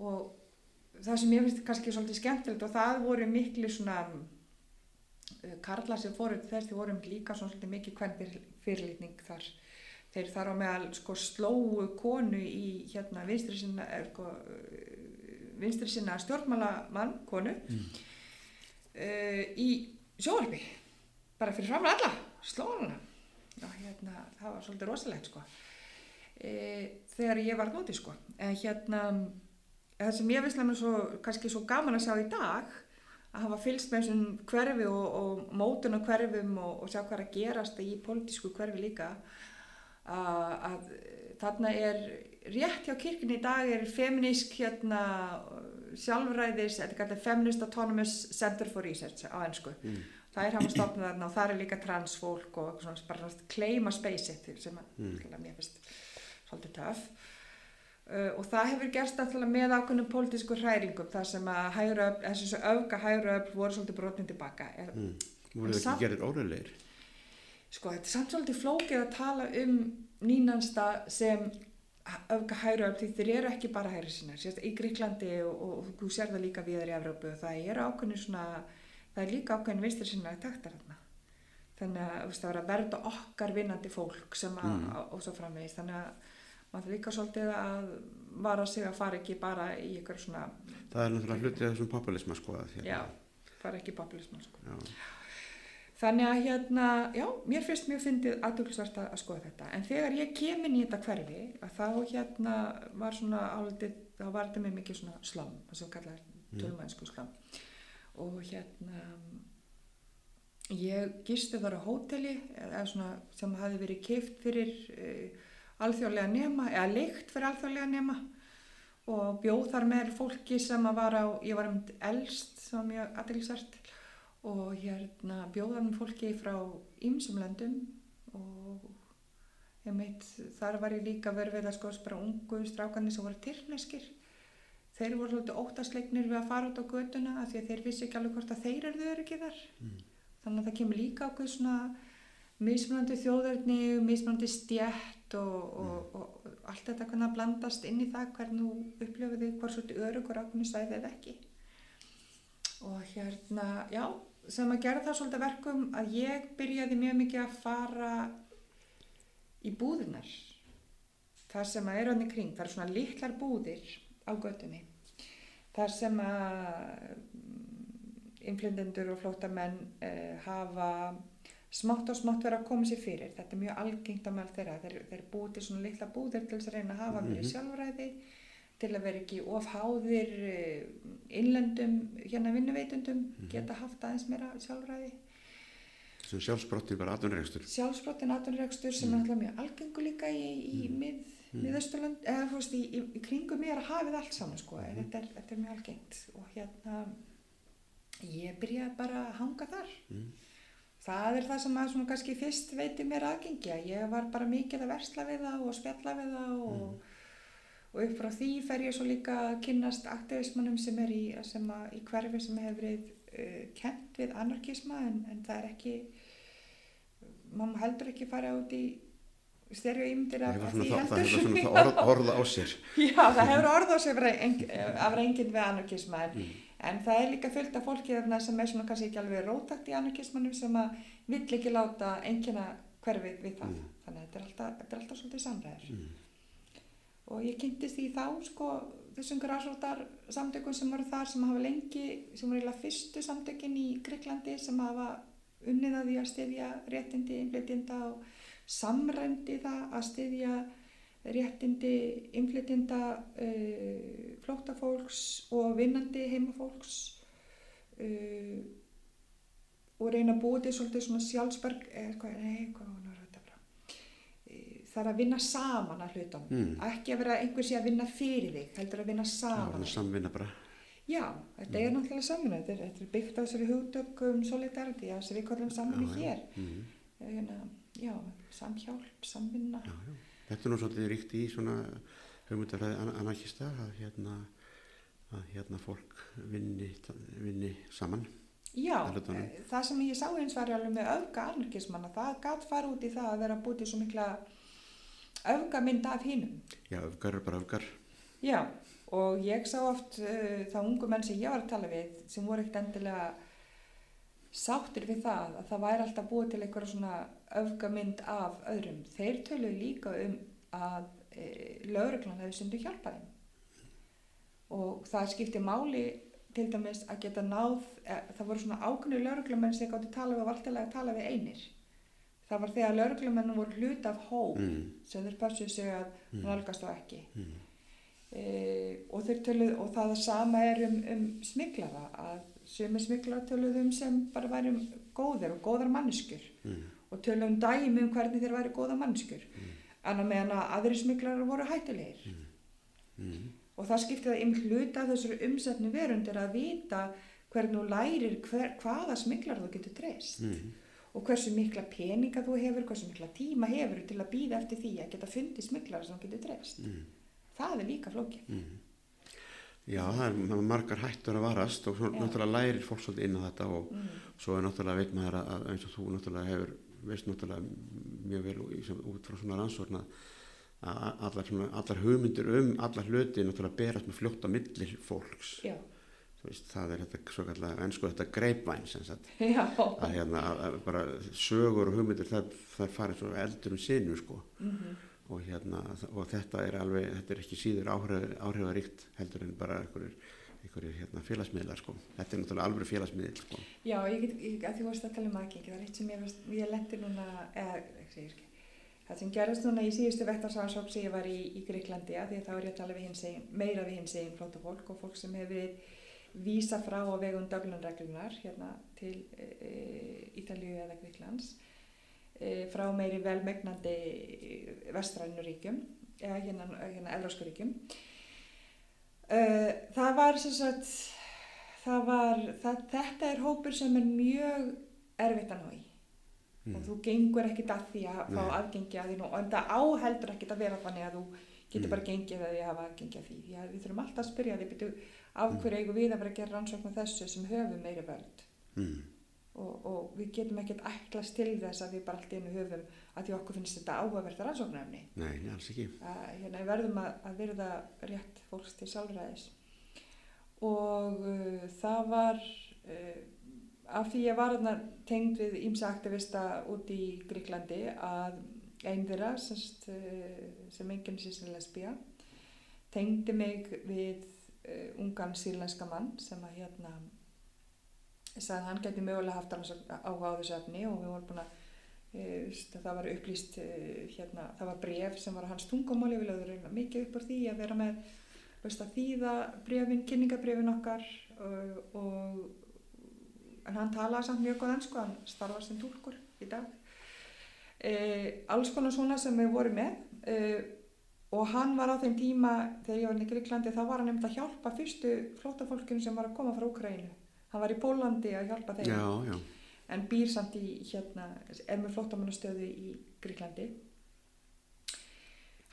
og það sem ég finnst kannski svolítið skemmtilegt og það voru miklu svona uh, karlar sem fóru þess því vorum líka svolítið mikið hvern fyrirlitning þar þeir þar á meðal sko slóu konu í hérna vinstri sinna er sko vinstri sinna stjórnmálamann konu mm. uh, í sjóarbi bara fyrir framlega alla slóðuna hérna, það var svolítið rosalegt sko. uh, þegar ég var nóti sko. en hérna það sem ég visslega með svo kannski svo gaman að sjá í dag að hafa fylgst með þessum hverfi og, og mótun og hverfum og, og sjá hvað að gerast í pólitísku hverfi líka að, að þarna er rétt hjá kirkini í dag er feminísk hérna, sjálfræðis, þetta er kallið Feminist Autonomous Center for Research á ennsku. Mm. Það er hafa stopnað þarna og það er líka transfólk og svona bara kleima spaceit sem að, mm. mér finnst svolítið töf. Uh, og það hefur gerst alltaf með ákveðnum pólitísku hræringum þar sem að hægra öfl, þessu öfga hægra öfl voru svolítið brotnið tilbaka. Mm. Voru það ekki gerir óreilegir? Sko þetta er samt svolítið flókið að tala um nýnansta sem öfga hægra öfl því þeir eru ekki bara hægri sinna í Gríklandi og, og þú sér það líka við þar í Evrópu og það er ákveðin svona það er líka ákveðin vinstir sinna í taktar þarna. Þannig að það var að verða okkar vinnandi fólk sem að mm. og svo framvegist þannig að maður líka svolítið að vara sig að fara ekki bara í ykkur svona það er náttúrulega hlutið af þessum populisma sko já, fara ekki populisma sko. Já Þannig að hérna, já, mér finnst mjög fyndið aðduglisvert að skoða þetta. En þegar ég kem inn í þetta hverfi, að þá hérna var svona álitið, þá var þetta með mikið svona slám, þess að kalla mm. tölmænsku slám. Og hérna, ég gisti þar á hóteli, eða svona sem hafi verið keift fyrir uh, alþjóðlega nema, eða leikt fyrir alþjóðlega nema og bjóð þar með fólki sem að var á, ég var um eldst, sem var mjög aðduglisvert og hérna bjóðanum fólki frá ýmsum löndum og ég meit þar var ég líka verið við að sko bara ungu strákanir sem voru tyrkneskir. Þeir voru svolítið óttasleiknir við að fara út á göduna af því að þeir vissi ekki alveg hvort að þeir eru ekki þar. Mm. þannig að það kemur líka okkur svona mismunandi þjóðverðni, mismunandi stjætt og, og, og, og allt þetta kannar blandast inn í það hvernig þú upplöfuði hvort svolítið örugur ákveðinu sæði eða ekki. Og hérna, já sem að gera það svolítið verkum að ég byrjaði mjög mikið að fara í búðunar þar sem að eru hann í kring, það eru svona litlar búðir á göttunni þar sem að inflyndendur og flótamenn eh, hafa smátt og smátt verið að koma sér fyrir. Þetta er mjög algengt á meðal þeirra. Þeir, þeir búið til svona litla búðir til þess að reyna að hafa mm -hmm. verið sjálfræði til að vera ekki ofháðir eh, innlendum hérna vinnuveitundum mm -hmm. geta haft aðeins meira sjálfræði Svo sjálfsbrottin bara aðunregstur Sjálfsbrottin aðunregstur sem mm. er alltaf mjög algengu líka í, í mm. mið, mm. miðausturland eða þú veist í, í, í kringum mér að hafið allt saman sko mm. þetta, er, þetta er mjög algengt og hérna ég byrjaði bara að hanga þar mm. það er það sem að svona kannski fyrst veiti mér aðgengja ég var bara mikið að versla við það og spjalla við það og og upp frá því fer ég svo líka að kynast aktivismannum sem er í, í hverfi sem hefur verið uh, kent við anarkisma en, en það er ekki maður heldur ekki fara út í styrjuýmyndir af því heldur það hefur svona orð, orða á sér já það hefur orða á sér af reyngin við anarkisma en, mm. en það er líka fullt af fólki sem er svona kannski ekki alveg rótakt í anarkismannum sem að vill ekki láta engina hverfið við það mm. þannig að þetta er alltaf, alltaf svolítið samræður mm og ég kynntist því þá sko þessum græsrótar samtökum sem voru þar sem hafa lengi, sem voru eiginlega fyrstu samtökin í Greiklandi sem hafa unnið að því að styðja réttindi innflytjenda og samrændi það að styðja réttindi innflytjenda uh, flóttafólks og vinnandi heimafólks uh, og reyna að búið til svolítið svona sjálfsberg eða hvað, nei, hvað var það er að vinna saman að hlutum mm. ekki að vera einhversi að vinna fyrir þig heldur að vinna saman já, samvinna bara. Já, þetta mm. er náttúrulega samvinna þetta er, þetta er byggt á þessari hugdökum solidarity, þess að við kallum samvinni já, hér. Mm. hérna, já, samhjálp, samvinna. Já, þetta er nú svolítið ríkt í svona hugmyndafræði anarkista að hérna að hérna fólk vinni, vinni saman Já, eh, það sem ég sá eins var alveg með öfga anarkismanna, það gæt fara út í það að vera bútið svo mikla öfgamynd af hínum. Já, öfgar er bara öfgar. Já, og ég sá oft uh, þá ungu menn sem ég var að tala við sem voru ekkert endilega sáttir við það að það væri alltaf búið til einhverja svona öfgamynd af öðrum. Þeir töluðu líka um að e, lauruglan hefur syndu hjálpaðin og það skipti máli til dæmis að geta náð, e, það voru svona ákveðinu lauruglamenn sem gátti tala við og vartilega að tala við einir það var þegar lauruglumennu voru hlut af hóp mm. sem þeir pössuð sig að mm. nálgast á ekki mm. e, og, töluð, og það sama er um, um smiklara að sumi smiklara töluðum sem bara væri góðir og góðar manneskur mm. og töluðum dæmi um hvernig þeir væri góðar manneskur mm. annar meðan að aðri smiklara voru hættilegir mm. og það skipti það einmitt hlut af þessari umsetnu verundir að vita hvernig þú lærir hver, hvaða smiklara þú getur treyst og hversu mikla peninga þú hefur, hversu mikla tíma hefur til að býða eftir því að geta fundið smuglar sem getur drefst. Mm. Það er líka flókið. Mm. Já, það er margar hættur að varast og svo náttúrulega lærir fólk svolítið inn á þetta og mm. svo er náttúrulega veit maður að eins og þú náttúrulega hefur veist náttúrulega mjög vel út frá svona rannsórna að allar, allar hugmyndir um allar hluti náttúrulega berast með fljótt á millir fólks. Já Veist, það er þetta svo kallega, en sko þetta greipvæn að hérna að bara sögur og hugmyndir það, það farið svo eldur um sinu sko. Mm -hmm. og hérna og þetta er alveg, þetta er ekki síður áhrif, áhrifaríkt heldur en bara einhverjir, einhverjir hérna félagsmiðlar sko. Þetta er náttúrulega alveg félagsmiðl sko. Já, ég get, ég, að því varst að tala um aðgengi það er eitt sem ég, ég lendi núna eða, ekki, ekki. Það sem gerist núna í síðustu vektarsánsók sem ég var í, í Greiklandi að því að þá er ég að tala við hins meira við hins egin flóta fólk og fólk sem hefur verið vísa frá á vegum Dublin-reglunar hérna til e, e Ítalju eða Gríklands e, frá meiri velmegnandi vestrænuríkjum eða hérna, hérna Evróskuríkjum e, það var sem sagt það var, það, þetta er hópur sem er mjög erfitt að ná í. Mm. og þú gengur ekkit að því að fá aðgengi að því nú og það áheldur ekkit að vera þannig að þú getur Mm. bara gengið að að hafa að því því að við þurfum alltaf að spyrja því af Mm. hverju eigum við að vera að gera rannsókn á þessu sem höfum meiri völd Mm. og, og við getum ekkert ætlast til þess að við bara allt einu höfum að því okkur finnst þetta áhugaverð rannsóknarefni Nei, alls ekki. að hérna, við verðum að, að virða rétt fólks til sjálfræðis og uh, það var uh, af því ég var tengd við ímsa aktivista út í Gríklandi að einn þeirra semst, uh, sem enginn sísinn lesbía tengdi mig við uh, ungan sírlenska mann sem að hérna sagði að hann geti mögulega haft áhuga á þessu efni og við vorum búin að Eh, það var upplýst eh, hérna, það var bref sem var á hans tungumáli við lögðum mikið upp úr því að vera með veist, að þýða brefin, kynningabrefin okkar og, og en hann talaði samt mjög góð ennsku hann starfar sem túlkur í dag e, alls konar svona sem við vorum með. E, og hann var á þeim tíma þegar ég var í Gríklandi þá var hann nefnd að hjálpa fyrstu flótafólkinu sem var að koma frá Ukraínu hann var í Pólandi að hjálpa þeim. Já, já. en býr samt í hérna, er með flóttamannastöðu í Gríklandi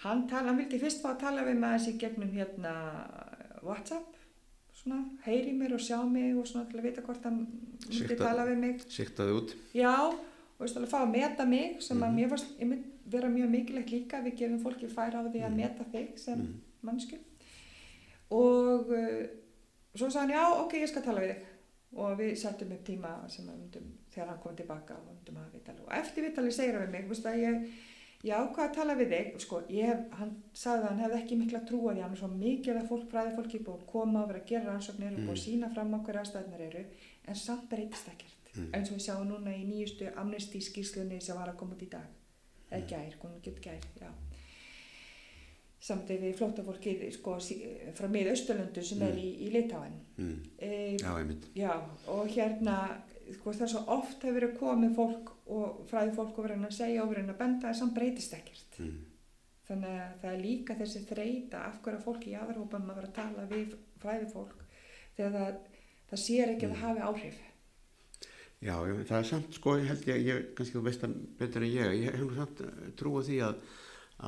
hann tala, hann vildi fyrst fá að tala við með þessi gegnum hérna Whatsapp. Svona, heyri mér og sjá mig og svona til að vita hvort hann myndi Sikta- tala við mig. Siktaði út. já, og veist alveg fá að meta mig sem að Mhm. mér fannst einmitt vera mjög mikilvægt líka við gefum fólki færa á því að Mhm. meta þig sem Mm. mannsku og uh, svo sagði hann já ok ég skal tala við þig og við settum upp tíma sem að myndum þegar hann kom tilbaka og myndum að vitali og eftir vitali segir hann við mig veist, að ég, ég ákvað að tala við þig sko, ég hann sagði að hann hefði ekki mikla trú að því hann er svo mikið að fólk fræði fólki búið að koma og vera að gera rannsóknir og búið að Mm. sína fram á hverja aðstæðnar eru en samt breytist ekkert Mm. eins og við sjáum núna í nýjustu amnesty skýslunni sem var að koma út í dag eða gær, kom ekki út gær já. samt ef við flóttafólkið sko, frá miðausturlöndu sem er Mm. í, í Litáin Mm. e, Já, einmitt. já, og hérna sko, það er svo oft hefur verið komið fólk og fræði fólk og verið að segja og verið að benda en samt breytist ekkert Mm. þannig að það er líka þessi þreita af hverju fólk í aðarhópum að vera að tala við fræði fólk þegar það, það sér ekki að það hafi áhrif Já, það er samt sko, ég held ég, ég kannski þú veist það betur en ég, ég hef samt eh, trú á því að,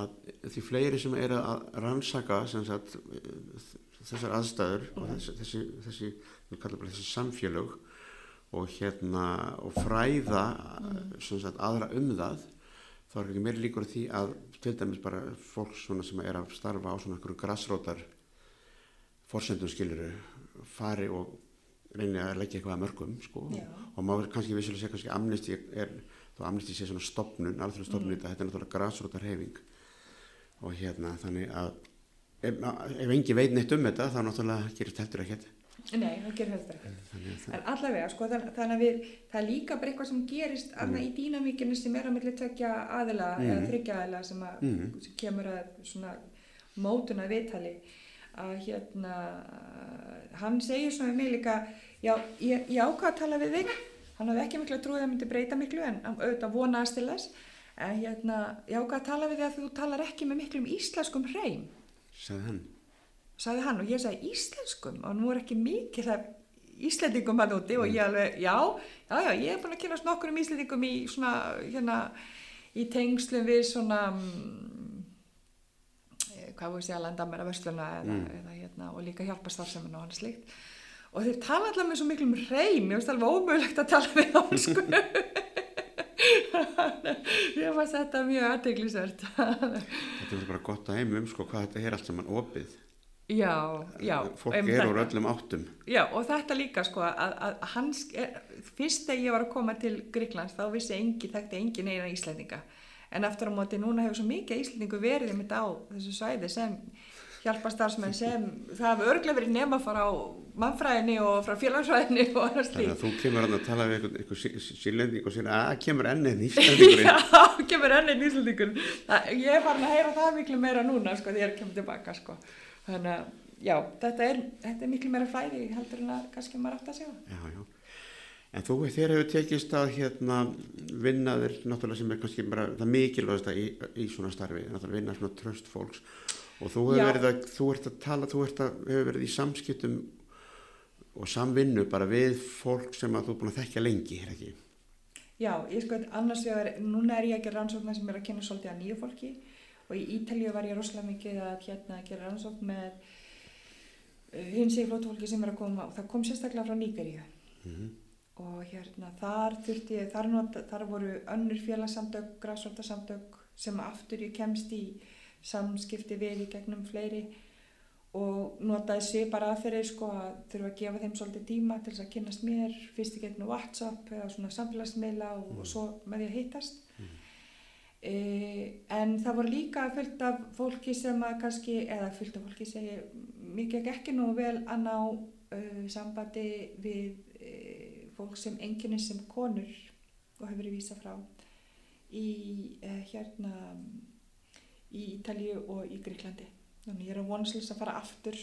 að því fleiri sem eru að rannsaka sagt, eh, þessar aðstæður og Mhm. þessi, þessi, þessi, þessi samfélög og hérna, og fræða sem sagt aðra um það, þá er ekki meiri líkur því að til dæmis bara fólk sem er að starfa á svona einhverju grassrótar forsendum skiluru fari og reyni að leggja eitthvað að mörgum sko og maður kannski vissulega segja kannski amnesti er, þá amnesti sé svona stopnun, alþjóð stopnun Mm. þetta, þetta er náttúrulega græsrótar heifing og hérna þannig að ef, ef engi veit neitt um þetta þá náttúrulega gerist heldur ekkert Nei, það gerir heldur að það, En allavega, sko, þann, þannig að við, það líka bara eitthvað sem gerist mm. í dýnamíkinu sem er á milli tvekja aðila Mm. eða þryggja aðila sem, að, Mm. sem kemur að svona mótuna viðtali að hérna hann segir svona mig líka já, ég, ég ákvað að tala við þig. Hann hafði ekki miklu að trúið að myndi breyta miklu en hann auðvitað vonaðast til þess. En hérna, ég ákvað að tala við þig að þú talar ekki með miklum íslenskum hreim. Sagði hann. Sagði hann og ég sagði íslenskum? Og nú er ekki mikið það íslendingum hann úti og ég alveg, já, já, já, ég er búin að kynast nokkur um íslendingum í svona, hérna, í tengslum við svona, mm, hvað voru ég að landa mér að versluna eða, Mm. eða hérna, og líka hjálpa starfseminu og hann slikt. Og þeir tala allar með svo miklum reym, ég veist alveg ómögulegt að tala við þá, sko. ég var þetta mjög aðteglisvert. þetta er bara gott að heimum sko hvað þetta er allt saman opið já, já. fólk einmitt er úr öllum áttum Já, og þetta líka sko að, að hans, er, fyrst þegar ég var að koma til Gríklands þá vissi engi, þekkti engin eina Íslandinga en aftur á móti núna hefur svo mikið Íslandingu verið mitt á þessu svæði sem hjálpastarsmenn sem það hafa örglega verið nema frá mannfræðinni og frá félagsfræðinni og annars þannig lík að þú kemur að tala við einhver sílending og sér að kemur ennið íslendingurinn. Já, kemur enn einn Íslandingur Það- ég er farin að heyra það miklu meira núna sko þegar ég kemur tilbaka sko. Þannig að já, þetta er, þetta er miklu meira fræði heldur en að kannski maður átt að segja. Já, já. En þú, þér hefur tekist að hérna vinna þér, náttúrulega sem er kannski bara það mikilvægasta í, í svona starfi, náttúrulega vinna svona tröst fólks. Og þú hefur verið að, þú ert að tala, þú ert að, hefur verið í samskiptum og samvinnu bara við fólk sem að þú er búin að þekkja lengi, er ekki? Já, ég sko annars vegar, núna er ég að gera rannsóknar sem er að kynna svolítið að nýju fólki. Og í Ítalíu var ég rosalega mikið að hérna að gera rannsókn með uh, hins í flótufólki sem er að koma. Og það kom sérstaklega frá Nígeríu. Mm -hmm. Og hérna þar þurfti ég, þar, not, þar voru önnur félagsamtök, græsvartasamtök sem aftur ég kemst í samskipti við í gegnum fleiri og notaði bara aðferðir sko að þurfa að gefa þeim svolítið tíma til þess að kynast mér, fyrst í gegnum WhatsApp eða svona samfélagsmiðla og, Mm. og svo með því að hittast. Mm. E, en það voru líka fullt af fólki sem að kannski, eða fullt af fólki segi, mikið ekki nú vel að ná uh, sambandi við uh, fólk sem enginni sem konur og hefur verið vísa frá í uh, hérna í Ítalíu og í Gríklandi. Þannig ég er að vonast að fara aftur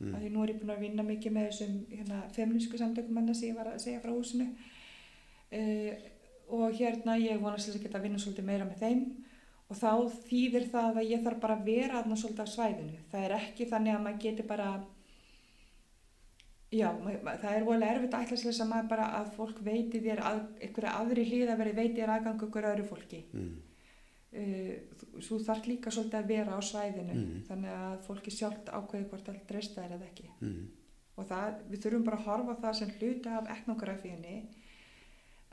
Mm. af því nú er ég búin að vinna mikið með þessum hérna, feminísku samtökum manna sem ég var að segja frá húsinu uh, og hérna ég vonast að geta að vinna svolítið meira með þeim og þá þýðir það að ég þarf bara að vera aðna svolítið á svæðinu það er ekki þannig að maður geti bara já, það er volið erfitt að ætla sér þess að maður bara að fólk veiti þér að, einhverja aðri hlýða verið veiti þér aðgang okkur öðru fólki Mm. uh, þú þarf líka svolítið að vera á svæðinu Mhm. þannig að fólki sjálft ákveði hvort það dreista þér eða ekki Mm. og það, við þurfum bara að horfa það sem hluta af etnografíunni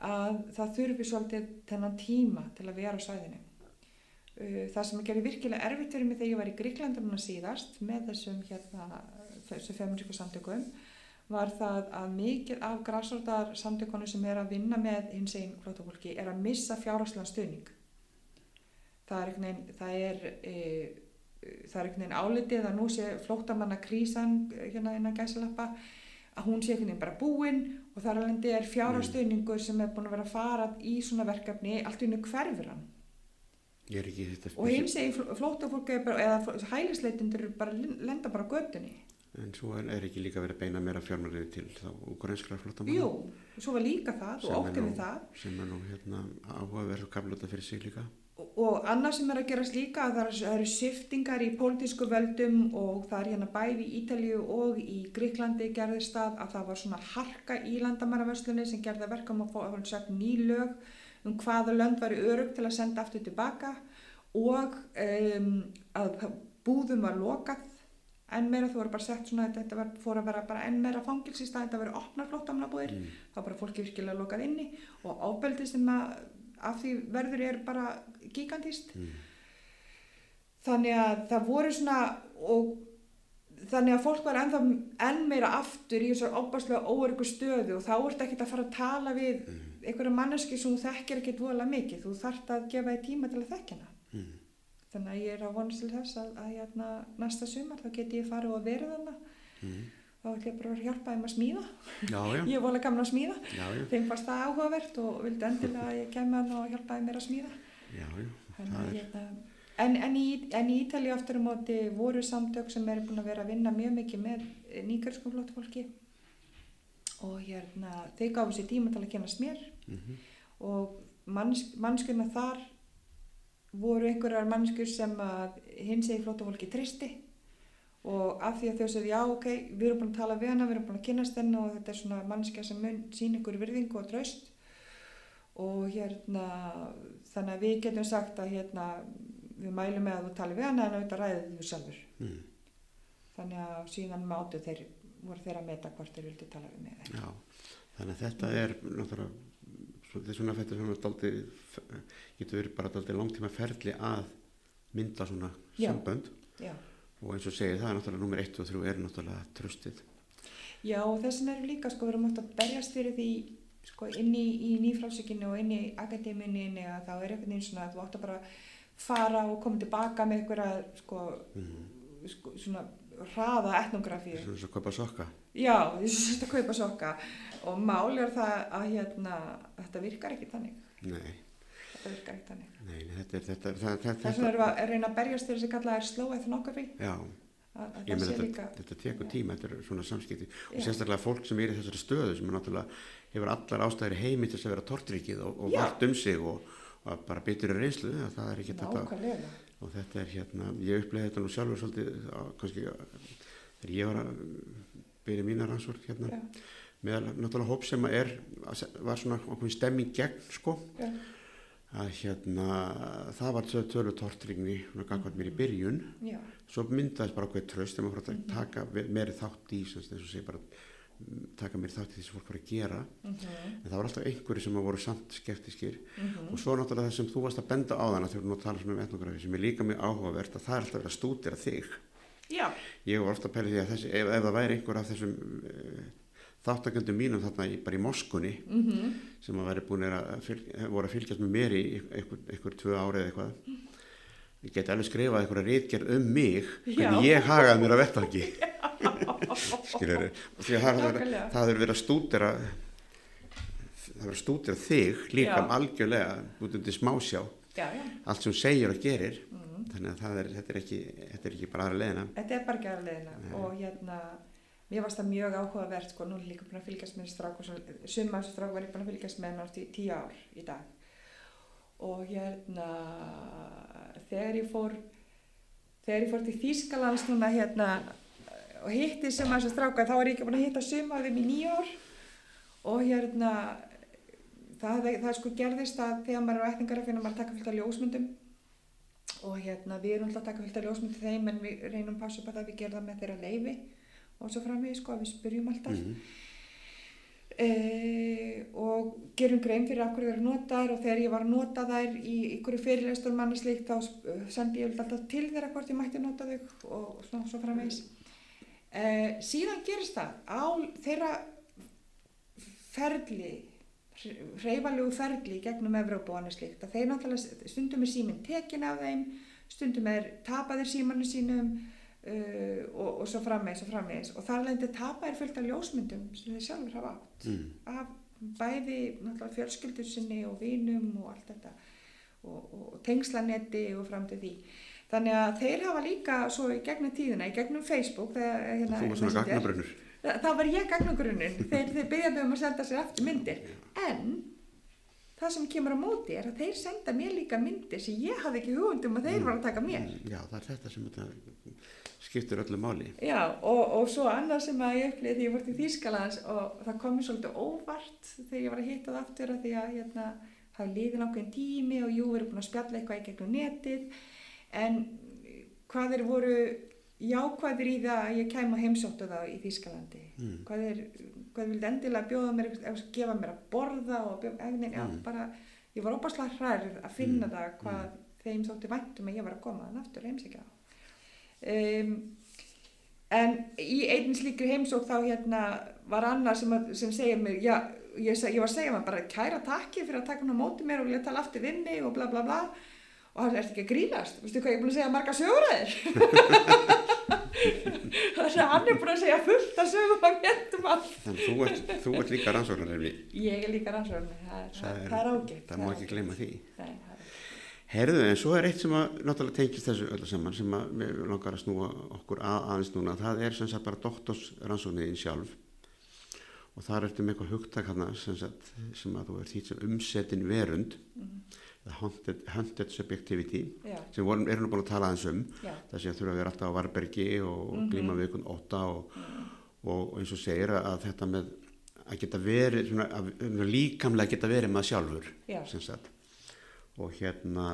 að það þurfi svolítið þennan tíma til að vera á svæðinu Uh, það sem gerir virkilega erfitt fyrir mig þegar ég var í Gríklandunum síðast með þessum hérna, þessu feminísku samtökum var það að mikið af græsórdar samtökunum sem er að vinna með hins einn flótafólki er að missa fjárháslan stuðning. Það er einhvern veginn það er, e, það er einhvern veginn álitið að nú sé flóttamanna krísan hérna innan gæsalappa að hún sé einhvern veginn bara búin og þar alveg er fjárhásstuðningur sem er búin að vera að fara í svona verkefni allt í unnu hverfur hann. Ég er ekki þetta og hins er bara, eða hælisleitindur bara lenda bara göttunni En svo er, ekki líka verið að beina meira fjármariði til þá ukrainskra flottamanna Jú, svo var líka það og nú- við það. sem er nú hérna áhugaverð og kafluta fyrir sig líka. og, og annað sem er að gerast líka að það eru, shiftingar í pólitísku völdum og það er hérna bæði í Ítalíu og í Gríklandi gerðist það að það var svona harka í landamæravörslunni sem gerði að verka um að fá að sagt ný lög um hvaða lönd væri örug til að senda aftur tilbaka og um, að búðum var lokað enn meira þú voru bara sett svona þetta var, fór að vera bara enn meira fangils í stað þetta verið opnar flóttamannabúðir Mm. þá bara fólki virkilega lokað inni og ábeldi sem að af því verður er bara gigantist Mm. þannig að það voru svona og þannig að fólk var ennþá enn meira aftur í þessar óbáslega óörgu stöðu og þá ertu ekkert að fara að tala við Mm. einhverja manneski sem þekkir ekkert voðalega mikið þú þarft að gefa þér tíma til að þekkja hana. Þannig að ég er að vonast til þess að, að hérna, næsta sumar þá geti ég farið og verið þarna. Mm. þá ætlum ég bara að hjálpa þeim að smíða. Já, já, ég er volið gaman að smíða. Já, þeim fannst það áhugavert og vildi endilega að ég kemur hann og hjálpaði mér að smíða. Já, já, Þannig er, hérna, en, en, í, en í Ítalíu aftur á móti voru samtök sem eru búin að vera að vinna mjög mikið með nýgjörskum flóttafólki. Og hérna, þeir gáfu sér tíma til að kennast mér. Mm og manns, mannskjörna þar voru einhverjar mannskur sem að hins eða flóttafólki tristi og af því að þau segðu já ok, við erum búin að tala við hana, við erum búin að kynast henni og þetta er svona mannskja sem mun sín ykkur virðingu og traust og hérna þannig að við getum sagt að hérna við mælum með að þú tali við hana en auðvitað ræðið þú sjálfur mm. þannig að síðan mátu þeir voru þeir að meta hvort þeir vildi tala við eða ekki. já, þannig að þetta er náttúrulega, þetta er svona fættur svona daldi, getur verið bara daldi langtíma ferli að mynda svona Já. sambönd já. og eins og segir það er náttúrulega nummer 1 og 3 er náttúrulega tröstið. Já, og þess vegna erum við líka, sko, við erum átt að berjast fyrir því, sko, inn í, í nýfrálsökinu og inn í akadéminni að þá er einhvern veginn svona að þú átt að bara fara og koma tilbaka með einhverja, sko, Mm. sko svona hraða etnografíu. Svona svo kaupa sokka. Já, sem þetta kaupa sokka og máli er það að hérna, þetta virkar ekki þannig. Nei, Þetta virkar ekki þannig. nei, þetta er þetta, Þess vegna erum við að reyna að berjast fyrir þess að kalla er slow ethnography. já, ég sé þetta, líka, þetta tekur tíma, þetta er svona samskipti og sérstaklega fólk sem er í þessari stöðu sem er náttúrulega hefur allar ástæðir heimi til að vera tortrykið og, og vart um sig og, og bara bitur í reynslu að það er ekki þetta og þetta er hérna, ég upplega þetta nú sjálfur svolítið á, kannski þegar ég var að byrja mína rannsókn hérna Já. Með náttúrulega hóp sem er, var svona okkur stemming gegn sko Já. að hérna það var tölu, tölu tortringni svona gangvært mér í byrjun Já. svo myndaðist bara okkur tröst þegar maður fór að taka meiri þátt í sem að segja bara mm, taka meiri þátt í því sem fólk var að gera Mhm. en það var alltaf einhverju sem voru samt skeptiskir Mhm. og svo náttúrulega það sem þú varst að benda á þann að þú erum að tala um etnografi sem er líka mjög áhugavert að það er alltaf verið að stúdira þig Já. ég var ofta að pæla því að þessi, ef, ef það væri einhver af þessum þáttakendum mínum þarna í, bara í Moskunni Mhm. sem að að fylg, voru að fylgjast með mér í einhver, tvö ári eða eitthvað. Ég geti alveg skrifað einhverja rítgerð um mig Já. ég hagaði mér að vettvangi. Skilur því að það er verið að stúdira það verið að stúdira þig líka um algjörlega út undir smásjá. Já, já. allt sem segir og gerir. Mhm. þannig að er, þetta, er ekki, þetta er ekki bara aðra leðina Þetta er bara ekki aðra leiðina og hérna, mér varst það mjög áhugavert sko, nú er líka búin að fylgjast með strák og summa þessu strák var ég búin að fylgjast með nátt í tíu ár í dag. Og hérna þegar ég fór þegar ég fór til Þýskalands núna hérna og hitti summa þessu stráka þá var ég ekki búin að hitta summa þeim í nýju ár. Og hérna það, það sko gerðist að þegar maður er á ættingar að finna maður að taka fullt af ljósmyndum. Og hérna við erum alltaf að taka fullt af ljósmyndum þeim en við reynum að passa upp að það við gerum það með þeirra leifi og svo framvegis sko að við spyrjum alltaf Mhm. e, og gerum grein fyrir af hverju þeir eru notaðar og þegar ég var að nota þær í ykkur fyrirleistur manni slíkt þá sp- sendi ég alltaf til þeirra hvort ég mætti nota þau og svona svo framvegis e, síðan gerist það á þeirra ferli hreyfalegu ferli í gegnum Evrópu og annað slíkt að þeir náttúrulega stundum er síminn tekin af þeim stundum er tapaðir símanu sínum uh, og, og svo frammeins og frammeins og þar lendi tapaðir fullt af ljósmyndum sem þeir sjálfur hafa átt. Mm. af bæði fjölskyldur sinni og vinum og allt þetta. Og, og, og tengslanetti og fram til því. Þannig að þeir hafa líka svo í gegnum tíðina, í gegnum Facebook þegar, hérna, þú var svona Messenger, gagnabrunnur Þa- þá var ég gagnagrunninn þeir, þeir byggja mig um að senda sér aftur myndir. En það sem kemur á móti er að þeir senda mér líka myndir sem ég hafði ekki hugundum að þeir var að taka mér. Mm, já það er þetta sem þetta skiptir öllu máli. Já, og, og svo annað sem að ég upplýði því ég voru til Þýskalands og það kom mér svolítið óvart þegar ég var að hitta það aftur að því að hérna, það liði langan tími og jú, við erum búin að spjalla eitthvað í gegnum netið. En hvað þeir voru jákvæðir í það að ég kæm og heimsóttu það í Þýskalandi? Mm. hvað þeir, hvað vildi endilega bjóða mér eða gefa mér að borða og bjóða, egnin, já, Mm. bara, ég var óbáslega hrærð að finna Mm. það hvað þeim þótti væntum að ég var að koma þann aftur heimsækja um, en í einn slíkri heimsók þá hérna var annar sem, að, sem segja mér já, ég, ég var að segja mér bara kæra takki fyrir að taka hann á móti mér og vilja tala aftur við mig og bla bla bla og hann er ekki að grínast? Veistu hvað ég er búin að segja marga söguræðir þannig að hann er búin að segja fullt að sögum að getum allt þannig þú ert, þú ert líka rannsóknarefni. Ég er líka rannsóknir það, það, Það er- það ágætt það má ekki gleyma því. Það er- Herðu, en svo er eitt sem að náttúrulega tengist þessu öllu saman sem að við langar að snúa okkur að, aðeins núna. Það er sem sagt bara doktorsrannsókniðin sjálf. Og þar ertu með eitthvað hugtak hana sem, sem að þú ert þýtt sem umsetin verund. Mhm. eða hunted, hunted subjectivity já, sem vorum, erum nú búin að tala aðeins um. Já, þessi að þurfa að vera alltaf á varbergi og Mhm. glíma við einhvern óta og, og eins og segir að, að þetta með að geta verið svona, að, líkamlega geta verið maður sjálfur og hérna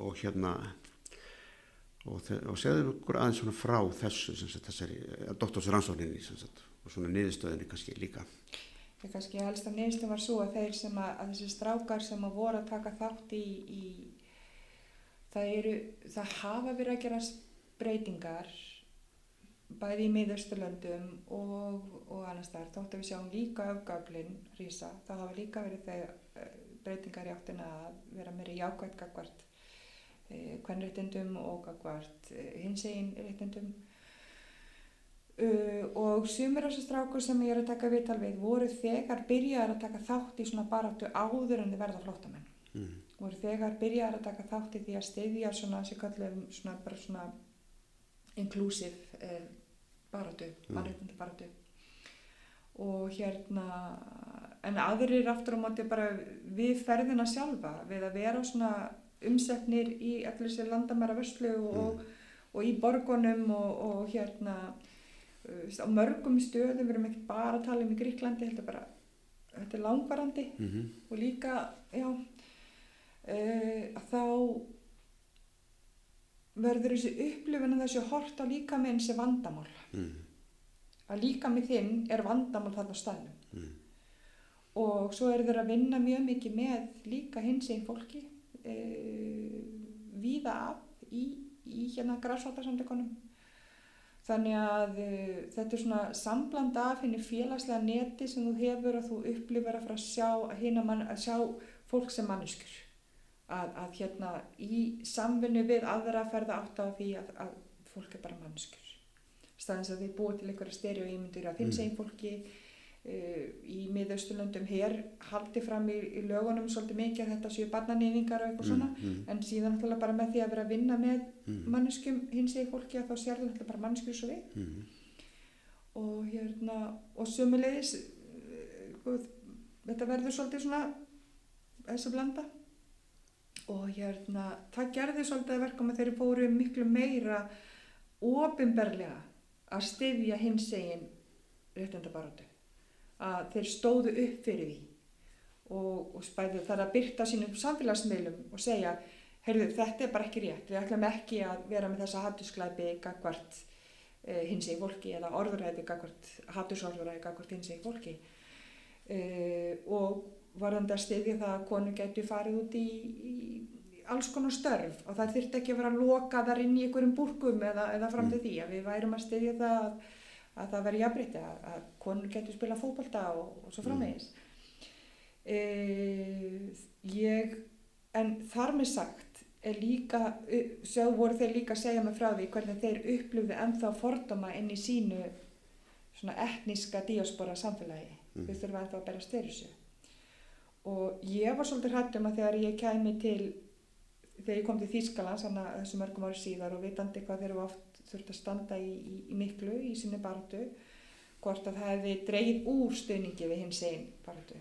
og hérna og, og segðu okkur aðeins svona frá þessu sem sagt þessari doktorsrannsókninni sem sagt og svona niðurstöðinni kannski líka ég kannski helst að neðstum var svo að þeir sem að, að þessi strákar sem að voru að taka þátt í, í það eru, það hafa verið að gera breytingar bæði í miðausturlöndum og, og annars þar, þótt að við sjáum líka öfgaflin rísa, það hafa líka verið þegar eh, breytingar í áttina að vera meiri jákvætt gagvart eh, kvennréttindum og gagvart eh, hinsegin réttindum uh, og sumir af þessu strákur sem ég er að taka viðtal við voru þegar byrjaðar að taka þátt í svona baráttu áður en þið verða flóttamenn mm. voru þegar byrjaðar að taka þátt í því að styðja svona svona bara svona inclusive eh, baráttu, Mm. mannréttindi baráttu og hérna en aðrir aftur á móti bara við ferðina sjálfa við að vera svona umsetnir í allir sér landamæra vörslu og, og í borgunum og, og hérna á mörgum stöðum, við erum ekki bara að tala um í Gríklandi, þetta er bara, þetta er langvarandi mm og líka, já, uh, þá verður þessi upplifin að þessi hort á líka með þessi vandamál. mm, Að líka með þinn er vandamál þarna staðnum. mm, Og svo eru þeir að vinna mjög mikið með líka hins einn fólki uh, víða af í, í hérna græsvaldarsamleikonum. Þannig að uh, þetta er svona sambland af henni félagslega neti sem þú hefur og þú upplifir að fara að sjá, mann, að sjá fólk sem manneskur. Að, að hérna í samvinnu við aðra ferða átt á því að, að fólk er bara manneskur. Staðins að þið búið til einhverja stereoímyndur af hins Mm. einn fólki í miðausturlöndum hér haldi fram í, í lögunum svolítið mikið að þetta séu barnanýðingar og eitthvað svona. mm, en síðan náttúrulega bara með því að vera að vinna með mm, manneskjum hins eða fólki að þá þú náttúrulega bara manneskjur svo við. Mm, og hérna og sömulegis eh, guð, þetta verður svolítið svona þessi blanda. Og hérna það gerði svolítið að verka með þeirri fóru miklu meira ofinberlega að styðja hins egin réttindabaratu að þeir stóðu upp fyrir því. Og, og spæðu þar að byrta sínum samfélagsmiðlum og segja heyrðu þetta er bara ekki rétt, við ætlum ekki að vera með þessa hattusklæpi gagvart uh, hins egin fólki eða orðuræði gagvart, hattusorðuræði gagvart hins egin fólki. Uh, og varandi að styðja það að konu getur farið út í, í, í alls konar störf og það þurfti ekki að vera lokaðar inn í einhverjum búrkum eða, eða fram til því að við værum að styðja það að, að það veri jafnbreytti að, að konur getur spila fótbolta og, og svo framvegis. E, ég en þar með sagt er líka, sjá voru þeir líka að segja mig frá því hvernig þeir upplifðu ennþá fordóma inn í sínu svona etníska diaspora samfélagi. Mm. þau þurfa ennþá að bera styrir og ég var svolítið hrættum að þegar ég kæmi til þegar ég kom til Þýskalands þannig að þessu mörgum ári síðar og vitandi hvað þeir eru oft þurft að standa í, í, í miklu í sinni baratu hvort að það hefði dreigð úr stöðningi við hins einn baratu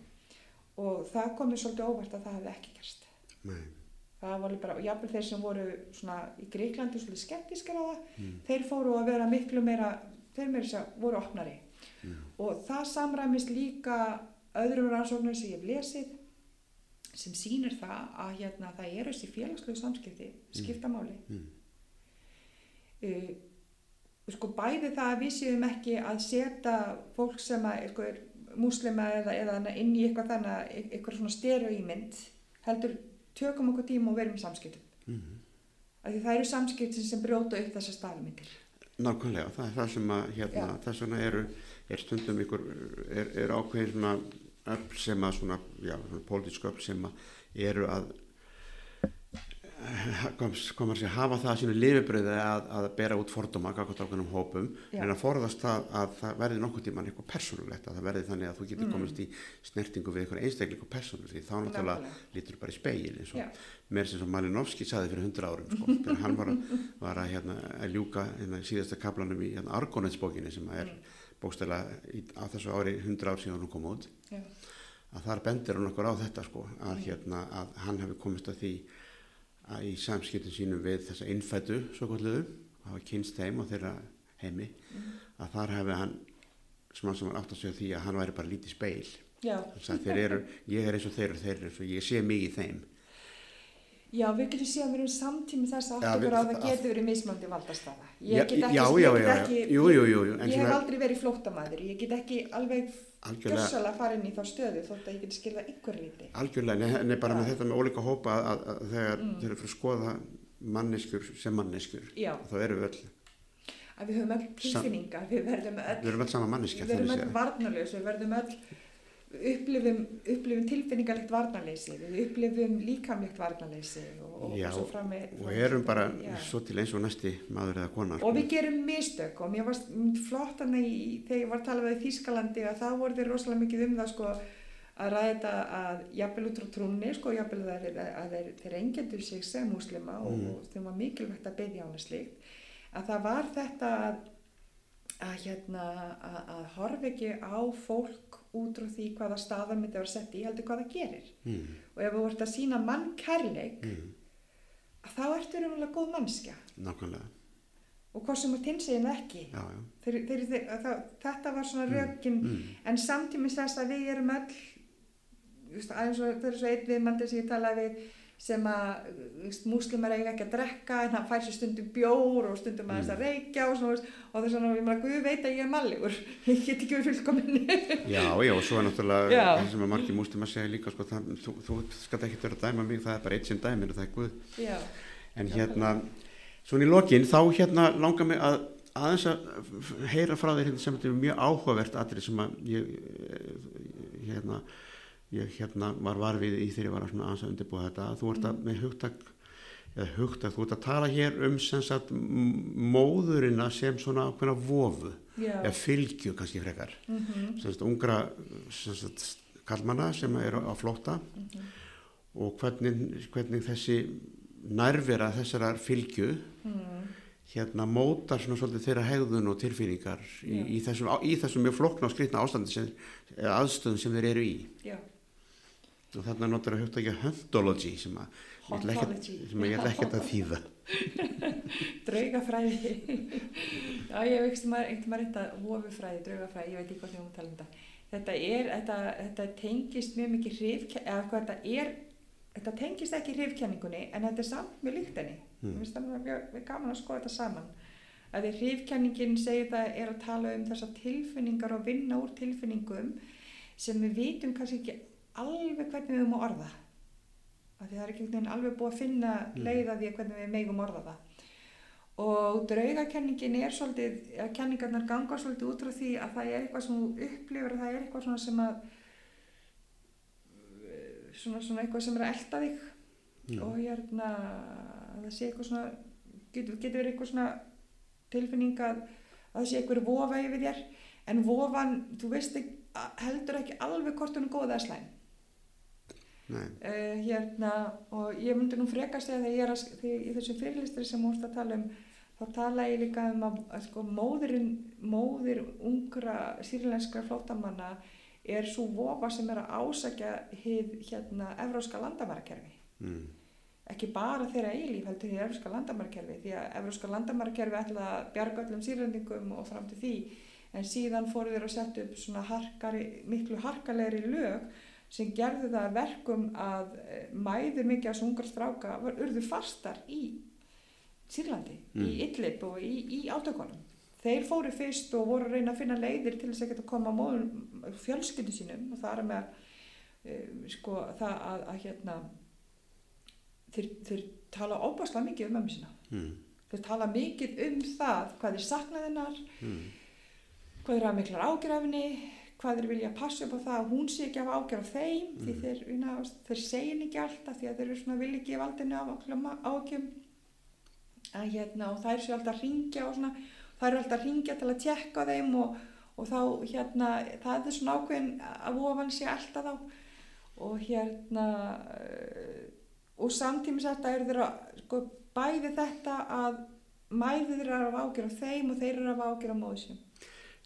og það kom mér svolítið óvart að það hefði ekki gerst. Nei, það var alveg bara, og jafnvel þeir sem voru svona í Greiklandi svolítið skeptískir á það mm, þeir fóru að vera miklu meira þeir meira sér voru opnari. Mm, og það samræmist líka öðrum rannsóknum sem ég hef lesið sem sýnir það að hérna, það eru þessi félagslegu samskipti skipta máli. Mm, uh, sko bæði það að við séum ekki að setja fólk sem að sko, er múslima eða, eða inn í eitthvað þannig að eitthvað svona stereoímynd heldur tökum okkur tíma og verum í samskiptum. Mm. af því það eru samskiptin sem brjóta upp þessar staðmyndir Nákvæmlega, það er það sem að hérna, þess vegna eru, er stundum ykkur, er, er ákveðin svona öll sem að svona, já, svona pólitísku öll sem að eru að eh, komast kom að hafa það að sínu lifibröði að, að bera út fordóma gagvart ákveðnum hópum Já. en að forðast það að það verði nokkuð tíman eitthvað persónulegt að það verði þannig að þú getur Mm. komist í snertingu við eitthvað einstaklingu persónu því þá náttúrulega lítur bara í speil eins og mér sem Malinovski saði fyrir hundra árum sko, þegar hann var að, var að, hérna, að ljúka hérna, síðasta kaplanum í hérna, Argonetsbókinni sem er Mm. bókstæla á þessu ári hundra ár síðan hún kom út Já. að þar bendir hann okkur á þetta sko, að, Mm. hérna, að hann hefði komist að því í samskiptum sínum við þessa innfættu svo kalluðu, hafa kynst þeim og þeirra heimi, Mm. að þar hefði hann smá sem hann átt að segja því að hann væri bara lítið speil Já. Hann sagði, þeir eru, ég er eins og þeir og þeir eru eins og ég sé mig í þeim Já, við getum séð að við erum samtími þess að okkur á að það að- getur verið mismandi valdastafa. Ég get ekki, já, já, já, ekki, Jú, jú, jú, ég hef aldrei verið flóttamaður, ég get ekki alveg fara inn í þá stöðu þótt að ég get skilða ykkur liti. Algjörlega, en- bara með þetta með ólíka hópa að, að, að þegar Mm. þeir eru fyrir að skoða manneskur sem manneskur þá eru við öll, að við höfum öll tilfinningar, við verðum öll, við verðum öll séð. varnarljós, við verðum öll upplifum, upplifum tilfinningarlegt varnarleysi, við upplifum líkamlegt varnarleysi og, og, Já, og svo fram með, og erum bara Já. svo til eins og næsti maður eða kona Og við gerum mistök og mér varst flott hann í, þegar ég var að tala við í Þýskalandi að það voru þeir rosalega mikið um það sko að ræða þetta að jafnvel út frá trúnni sko, jafnvel að þeir, að þeir, þeir engjendur sig sem muslima og, Mm. og þeim var mikilvægt að beðja hana slíkt að það var þetta að, að hérna að, að horfa ekki á fólk út frá því hvaða staðar myndi að vera sett í heldur hvað það gerir. Mm, og ef þú vart að sína mann kærleik mm, þá ertu raunverulega góð mannskja nákvæmlega. Og hvort sem er tinsegin ekki. Já, já. þeir, þeir, þeir, það, þetta var svona rökin. Mm. en samtímis þess að við erum öll aðeins og það er svo einn viðmandi sem ég talaði við sem að just, múslimar eiga ekki að drekka en hann fær sér stundum bjór og stundum aðeins að reykja og, svona, og þess að ég meina Guð veit að ég er mallegur. Ég get ekki verið fullkominni Já, já, og svo er náttúrulega það sem að margir mústum að segja líka sko, það, þú, þú skalt ekki vera að dæma mig, það er bara eitt sinn dæmir og það er Guð. já, En hérna, svona í lokin, þá hérna langar mig að aðeins að heyra frá þér hérna sem þetta er mjög áhugavert atrið sem að ég eh, hérna, ég hérna var varfið í ég var að að undirbúa þetta. Þú ert að með hugtak eða hugtak, þú ert að tala hér um sem sagt móðurina sem svona ákveðna vofu. Já, eða fylgju kannski frekar. Mhm, sem sagt, ungra sem sagt, kallmanna sem eru á flótta. Mhm, og hvernig, hvernig þessi nærvera þessarar fylgju mhm, hérna mótar svona svolítið þeirra hegðun og tilfinningar í, Já. í, í þessum mjög flókna og skrýtna ástandi sem, aðstöðum sem þeir eru í. Já, og notar að ekki sem, að, ég ætla ekkert- Ontology. sem að ég ætla ekkert að þýða draugafræði já ég veist maður einhvern veginn þetta vofufræði, draugafræði, ég veit ekki hvað þjóðum að tala um þetta þetta er, þetta, þetta tengist mjög mikið hrifkenningu, eða hvað þetta er þetta tengist ekki hrifkenningunni en þetta er samt mjög líkt henni Mm. mm. það er mjög gaman að skoða þetta saman að því hrifkenningin segir það er að tala um þessar tilfinningar og vinna úr tilfinningum sem við vitum kannski ekki alveg hvernig við höfum að orða að því það er ekki einhvern veginn alveg búið að finna Mm. leið að því hvernig við megum orða það. Og draugakenningin er svolítið, að kenningarnar ganga svolítið út frá því að það er eitthvað sem þú upplifir að það er eitthvað svona sem að svona, svona eitthvað sem er að elta þig. Já. og hérna að það sé eitthvað svona getur, getur verið eitthvað svona tilfinning að, að það sé eitthvað vofa yfir þér. En vofan, þú veist ekki, heldur ekki alveg hvort hún er góð eða slæm uh, hérna og ég myndi nú freka segja þegar ég er að, þegar í þessu fyrirlistri sem múst að tala um þá tala ég líka um að, að sko, móðurinn, móðir ungra sýrlenskra flótamanna er svo vofa sem er að ásækja hið hérna evróska landamærakerfi. Mm. ekki bara þeirra eilíf heldur því evróska landamærakerfi því að evróska landamærakerfi ætla að bjarga öllum sýrlendingum og fram til því. En síðan fóru þeir að setja upp svona harkari, miklu harkalegri lög sem gerðu það að verkum að eh, mæður mikið af sungar stráka var urðu fastar í Sýrlandi, í Mm. Idlib og í, í átökunum. Þeir fóru fyrst og voru að reyna að finna leiðir til þess að geta að koma móðum fjölskyldu sínum og það er með uh, sko það að, að hérna þeir, þeir tala óbáslega mikið um mömmu sína. Mm. Þeir tala mikið um það hvað þeir sakna þennar, Mm. hvað þeir hafa miklar ágjafinni, hvað þeir vilja passa upp á það að hún sé ekki af ágjaf af þeim því Mm. þeir, una, þeir segin ekki alltaf því að þeir eru svona vilja ekki valdinu af ágjum að hérna og þær séu alltaf að ringja og svona, þær eru alltaf að ringja til að tjekka á þeim og, og þá hérna, það er svona ákveðin að ofan sé alltaf þá. Og hérna uh, og samtímis þetta eru þeirra sko bæði þetta að mæði þeirra eru af ágjör af þeim og þeir eru af ágjör af móðsum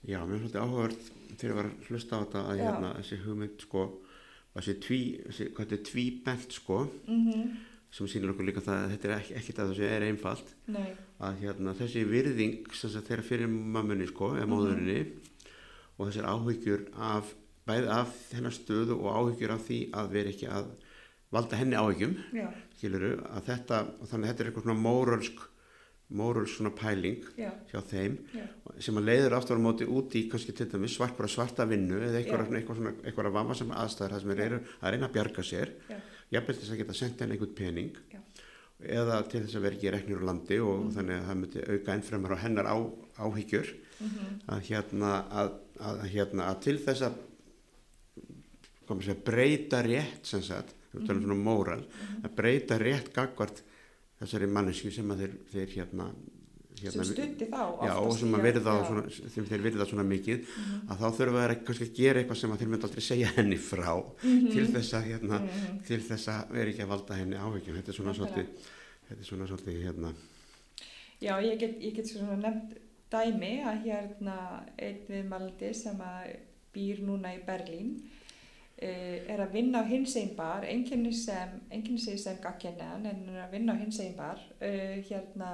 Já, mér finnst þetta áhugavert þegar ég var að hlusta á þetta að hérna, þessi hugmynd sko, þessi tví, þessi, hvað þetta er tvíbent sko, mm sem sýnir okkur líka það að þetta er ekki, ekkit að þessu er einfalt. Nei, að hérna, þessi virðing þeirra fyrir mammunni sko, eða Mhm. móðurinni og þessir áhyggjur af bæði af hennar stöðu og áhyggjur af því að vera ekki að valda henni áhyggjum skiluru, að þetta, þannig að þetta er eitthvað svona mórölsk mórölsk svona pæling já, hjá þeim já, sem að leiður aftur á móti út í kannski til dæmis svart bara svarta vinnu eða eitthvað, eitthvað, svona, eitthvað að vama sem aðstæður það sem er að reyna að bjarga sér. Jafnveg til þess að geta sendt henni einhvern pening Já. eða til þess að vera ekki reknir úr landi og Mhm. þannig að það myndi auka ennfremur á hennar á, áhyggjur. Mhm, að hérna að, að, hérna að til þess að komið sér breyta rétt sem sagt, talum svona móral mhm. að breyta rétt gagvart þessari mannesku sem að þeir, þeir hérna, sem stundi þá Já, og sem að virða já. svona, sem þeir virða svona mikið Mhm, að þá þurfa þeir kannski að gera eitthvað sem að þeir myndi aldrei segja henni frá mhm, til þess að hérna, mhm. til þess að vera ekki að valda henni áhyggjum. Þetta er svona svolítið þetta er svona svolítið hérna. Já, ég get, ég get svona nefnt dæmi að hérna einn viðmaldi sem að býr núna í Berlín er að vinna á hinsegin bar, einkenni sem, sem gagkennan en er að vinna á hinsegin bar. Uh, hérna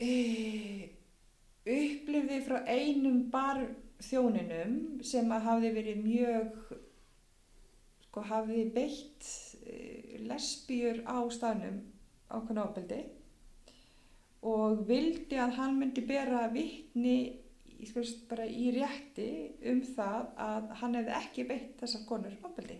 e, upplifði frá einum bar þjóninum sem að hafði verið mjög sko hafði beitt e, lesbíur á staðnum ákveðna ábeldi og vildi að hann myndi bera vittni sko, bara í rétti um það að hann hefði ekki beitt þessar konur ábeldi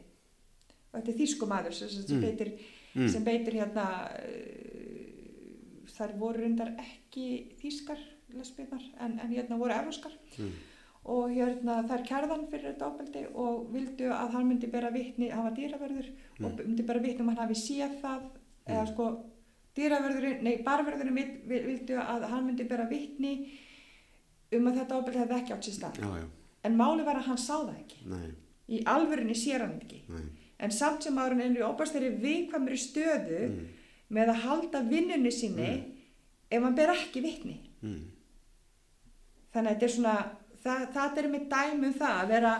og þetta er þýsku maður sem, sem, Mm. beitir, Mm. sem beitir hérna uh, þar voru rundar ekki þýskar lesbíðnar en, en hérna voru evróskar Mm. og hérna þær kærðan fyrir þetta ábeldi og vildu að hann myndi bera vittni, hann var dýraverður og myndi bera vittni um hann hafi séð það eða sko dýraverðurinn, nei barverðurinn vil- vil- vildu að hann myndi bera vittni um að þetta ábeldi hefði ekki átt sér stað. Já, já, en máli var að hann sá það ekki. Nei, í alvörinni sér hann ekki. Nei, en samt sem árun er í óbæstari viðkvæmri stöðu Mm. með að halda vinnunni sinni ef hann ber ekki vittni mm. þannig að þetta er svona það, það er með dæmi um það að vera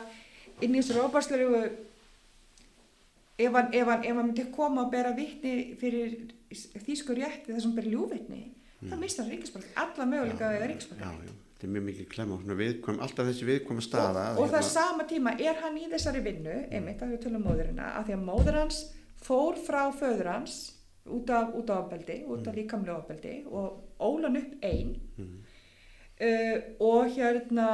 inn í þessu óbæstlegu ef hann, ef, hann, ef hann myndi koma og bera vittni fyrir þýskur rétti þar sem hann ber ljúvittni þá mistar hann ríkisborg alla möguleika já, já, þetta er mjög mikið klemma svona viðkvæm, alltaf þessi viðkvæma staða og, og það sama tíma er hann í þessari vinnu einmitt að við tölum móðurina af því að móður hans fór frá föður hans út af, út af ofbeldi, út af líkamlega ofbeldi og ólan upp einn uh, og hérna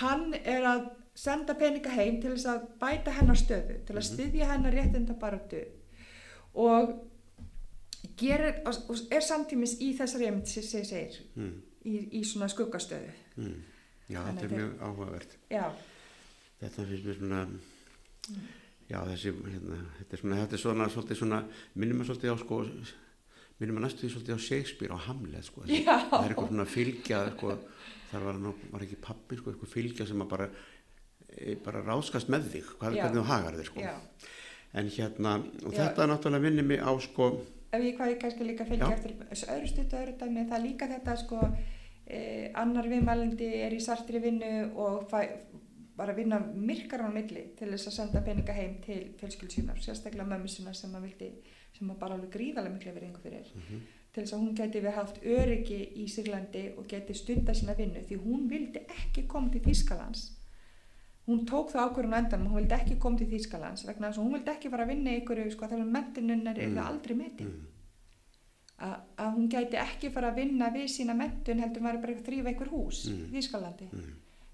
hann er að senda peninga heim til þess að bæta hennar stöðu til að styðja hennar réttinda baratu og gerir, og er samtímis í þessari einmitt sem segir mm. Í, í svona skuggastöðu. Mm. já, þetta er mjög áhugavert. Já, þetta finnst mér svona já, þessi, hérna, þetta er svona þetta er svona, svolítið svona, minnum að svolítið á sko, minnum að næstu því svolítið á Shakespeare á Hamlet, sko, Já. það er eitthvað svona fylgja, sko, þar var, nú, var ekki pappi, sko, eitthvað fylgja sem að bara e, bara ráskast með þig, hvað, hvernig þú hagar þig, sko. Já. En hérna, og Já. þetta náttúrulega minnir mig á, sko ef ég hvað ég kannski líka fylgja eftir öðru stuttu öðru dæmi það líka þetta sko eh, annar viðmælandi er í sartri vinnu og fæ, var að vinna myrkar á milli til þess að senda peninga heim til fjölskyld sínar, sérstaklega mömmu sínar sem að vildi, sem að bara alveg gríðarlega miklu verið einhver fyrir til þess að hún geti við haft öryggi í Sýrlandi og geti stunda sína vinnu því hún vildi ekki koma til Þýskalands hún tók það ákvörðun á endanum, hún vildi ekki koma til Þýskalands vegna þess að hún vildi ekki fara að vinna ykkur sko, þegar mentununnar er það aldrei metin. Mm, að, að hún gæti ekki fara að vinna við sína mentun heldur maður bara að þrýfa ykkur hús Mm. í Þýskalandi. Mm,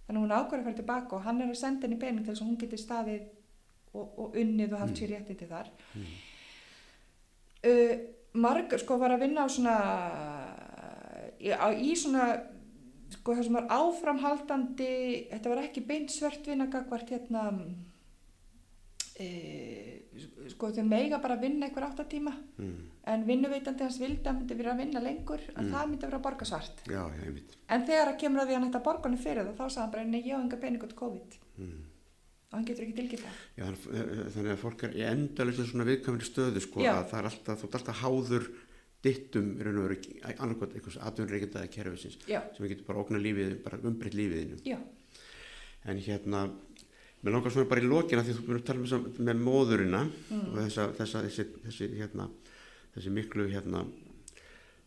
þannig hún ákvörður að fara tilbaka og hann er að senda henni pening til þess að hún geti staðið og, og unnið og haft sér rétti til þar. Mm, uh, marg sko var að vinna á svona í, á, í svona sko það sem var áframhaldandi þetta var ekki beint svartvinna gagvart hérna uh, sko þau meiga bara að vinna einhver áttatíma mm, en vinnuveitandi hans vildi að hann myndi vera að vinna lengur að það myndi vera að borga svart. Já, en þegar að kemur að því að hann hætti að borga hann fyrir það þá sagði hann bara, nei, ég á enga pening út COVID. Mm. og hann getur ekki Já, þannig- að fólk er í endalist svona viðkvæmri stöðu sko Já. að það er alltaf, þú ert alltaf háður dittum annarkot einhvers atvinnreikenda kerfisins já, sem getur bara ógna lífið, bara umbreytt lífiðinu já, en hérna mér langar svona bara í lokina því þú búin að tala með, þessa- með móðurina Mm. og þessa, þessa þessi, þessi hérna þessi miklu hérna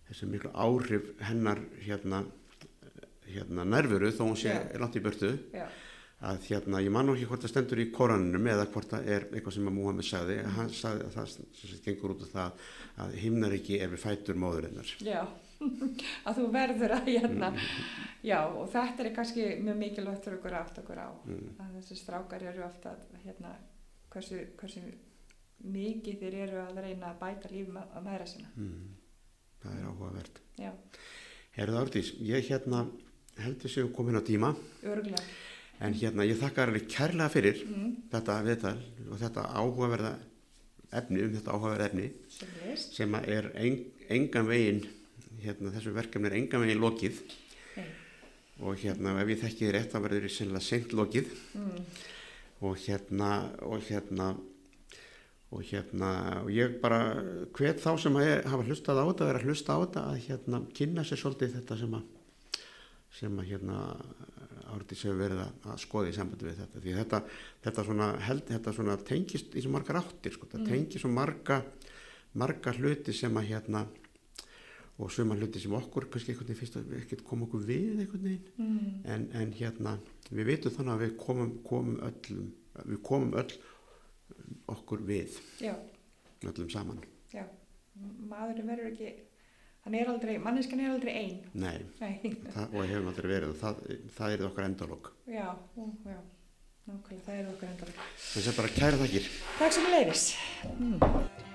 þessi miklu áhrif hennar hérna hérna nærveru þó hún sé langt í börtu já, að hérna, ég man nú ekki hvort það stendur í koranunum eða hvort það er eitthvað sem að Múhammed sagði, Mm. hann sagði að það sem sagt gengur út af það að himnar ekki er við fætur móðurinnar. já að þú verður að hérna já, og þetta er kannski mjög mikilvægt fyrir okkur átt okkur á Mm. að þessi strákar eru ofta að, hérna, hversu, hversu mikið þeir eru að reyna að bæta lífum að mæra sinna Mm. Það er áhugavert. já, Herðu Árdís, ég hérna heldur séu komin á tíma örgulega en hérna ég þakka þér alveg kærlega fyrir mm, þetta viðtal og þetta áhugaverða efni um þetta áhugaverða efni sem veist sem að er en, engan veginn hérna þessu verkefni er engan veginn lokið. Nei. og hérna ef ég þekki þið rétt þá verður þið sennilega seint lokið. Mm, og hérna og hérna og hérna og ég bara hvet þá sem að hafa hlustað á þetta vera að hlusta á þetta að hérna kynna sér svolítið þetta sem að sem að hérna áriðis hefur verið að, að skoða í sambandi við þetta því þetta, þetta svona held, þetta svona tengist í svo margar áttir sko, Mm. tengist svo marga marga hluti sem að hérna og suma hluti sem okkur kannski einhvern veginn fyrst að við ekkert koma okkur við einhvern veginn. Mm. en, en hérna við vitum þannig að við komum, komum öllum við komum öll okkur við. Já, öllum saman. Já, maðurinn verður ekki, hann er aldrei, manneskan er aldrei ein, nei, nei, það, og hefum aldrei verið. Það, það er okkar endalók já, já, nákvæmlega, það er okkar endalegt. þess að bara kæra þakkir. Takk sem leiðis. Mm.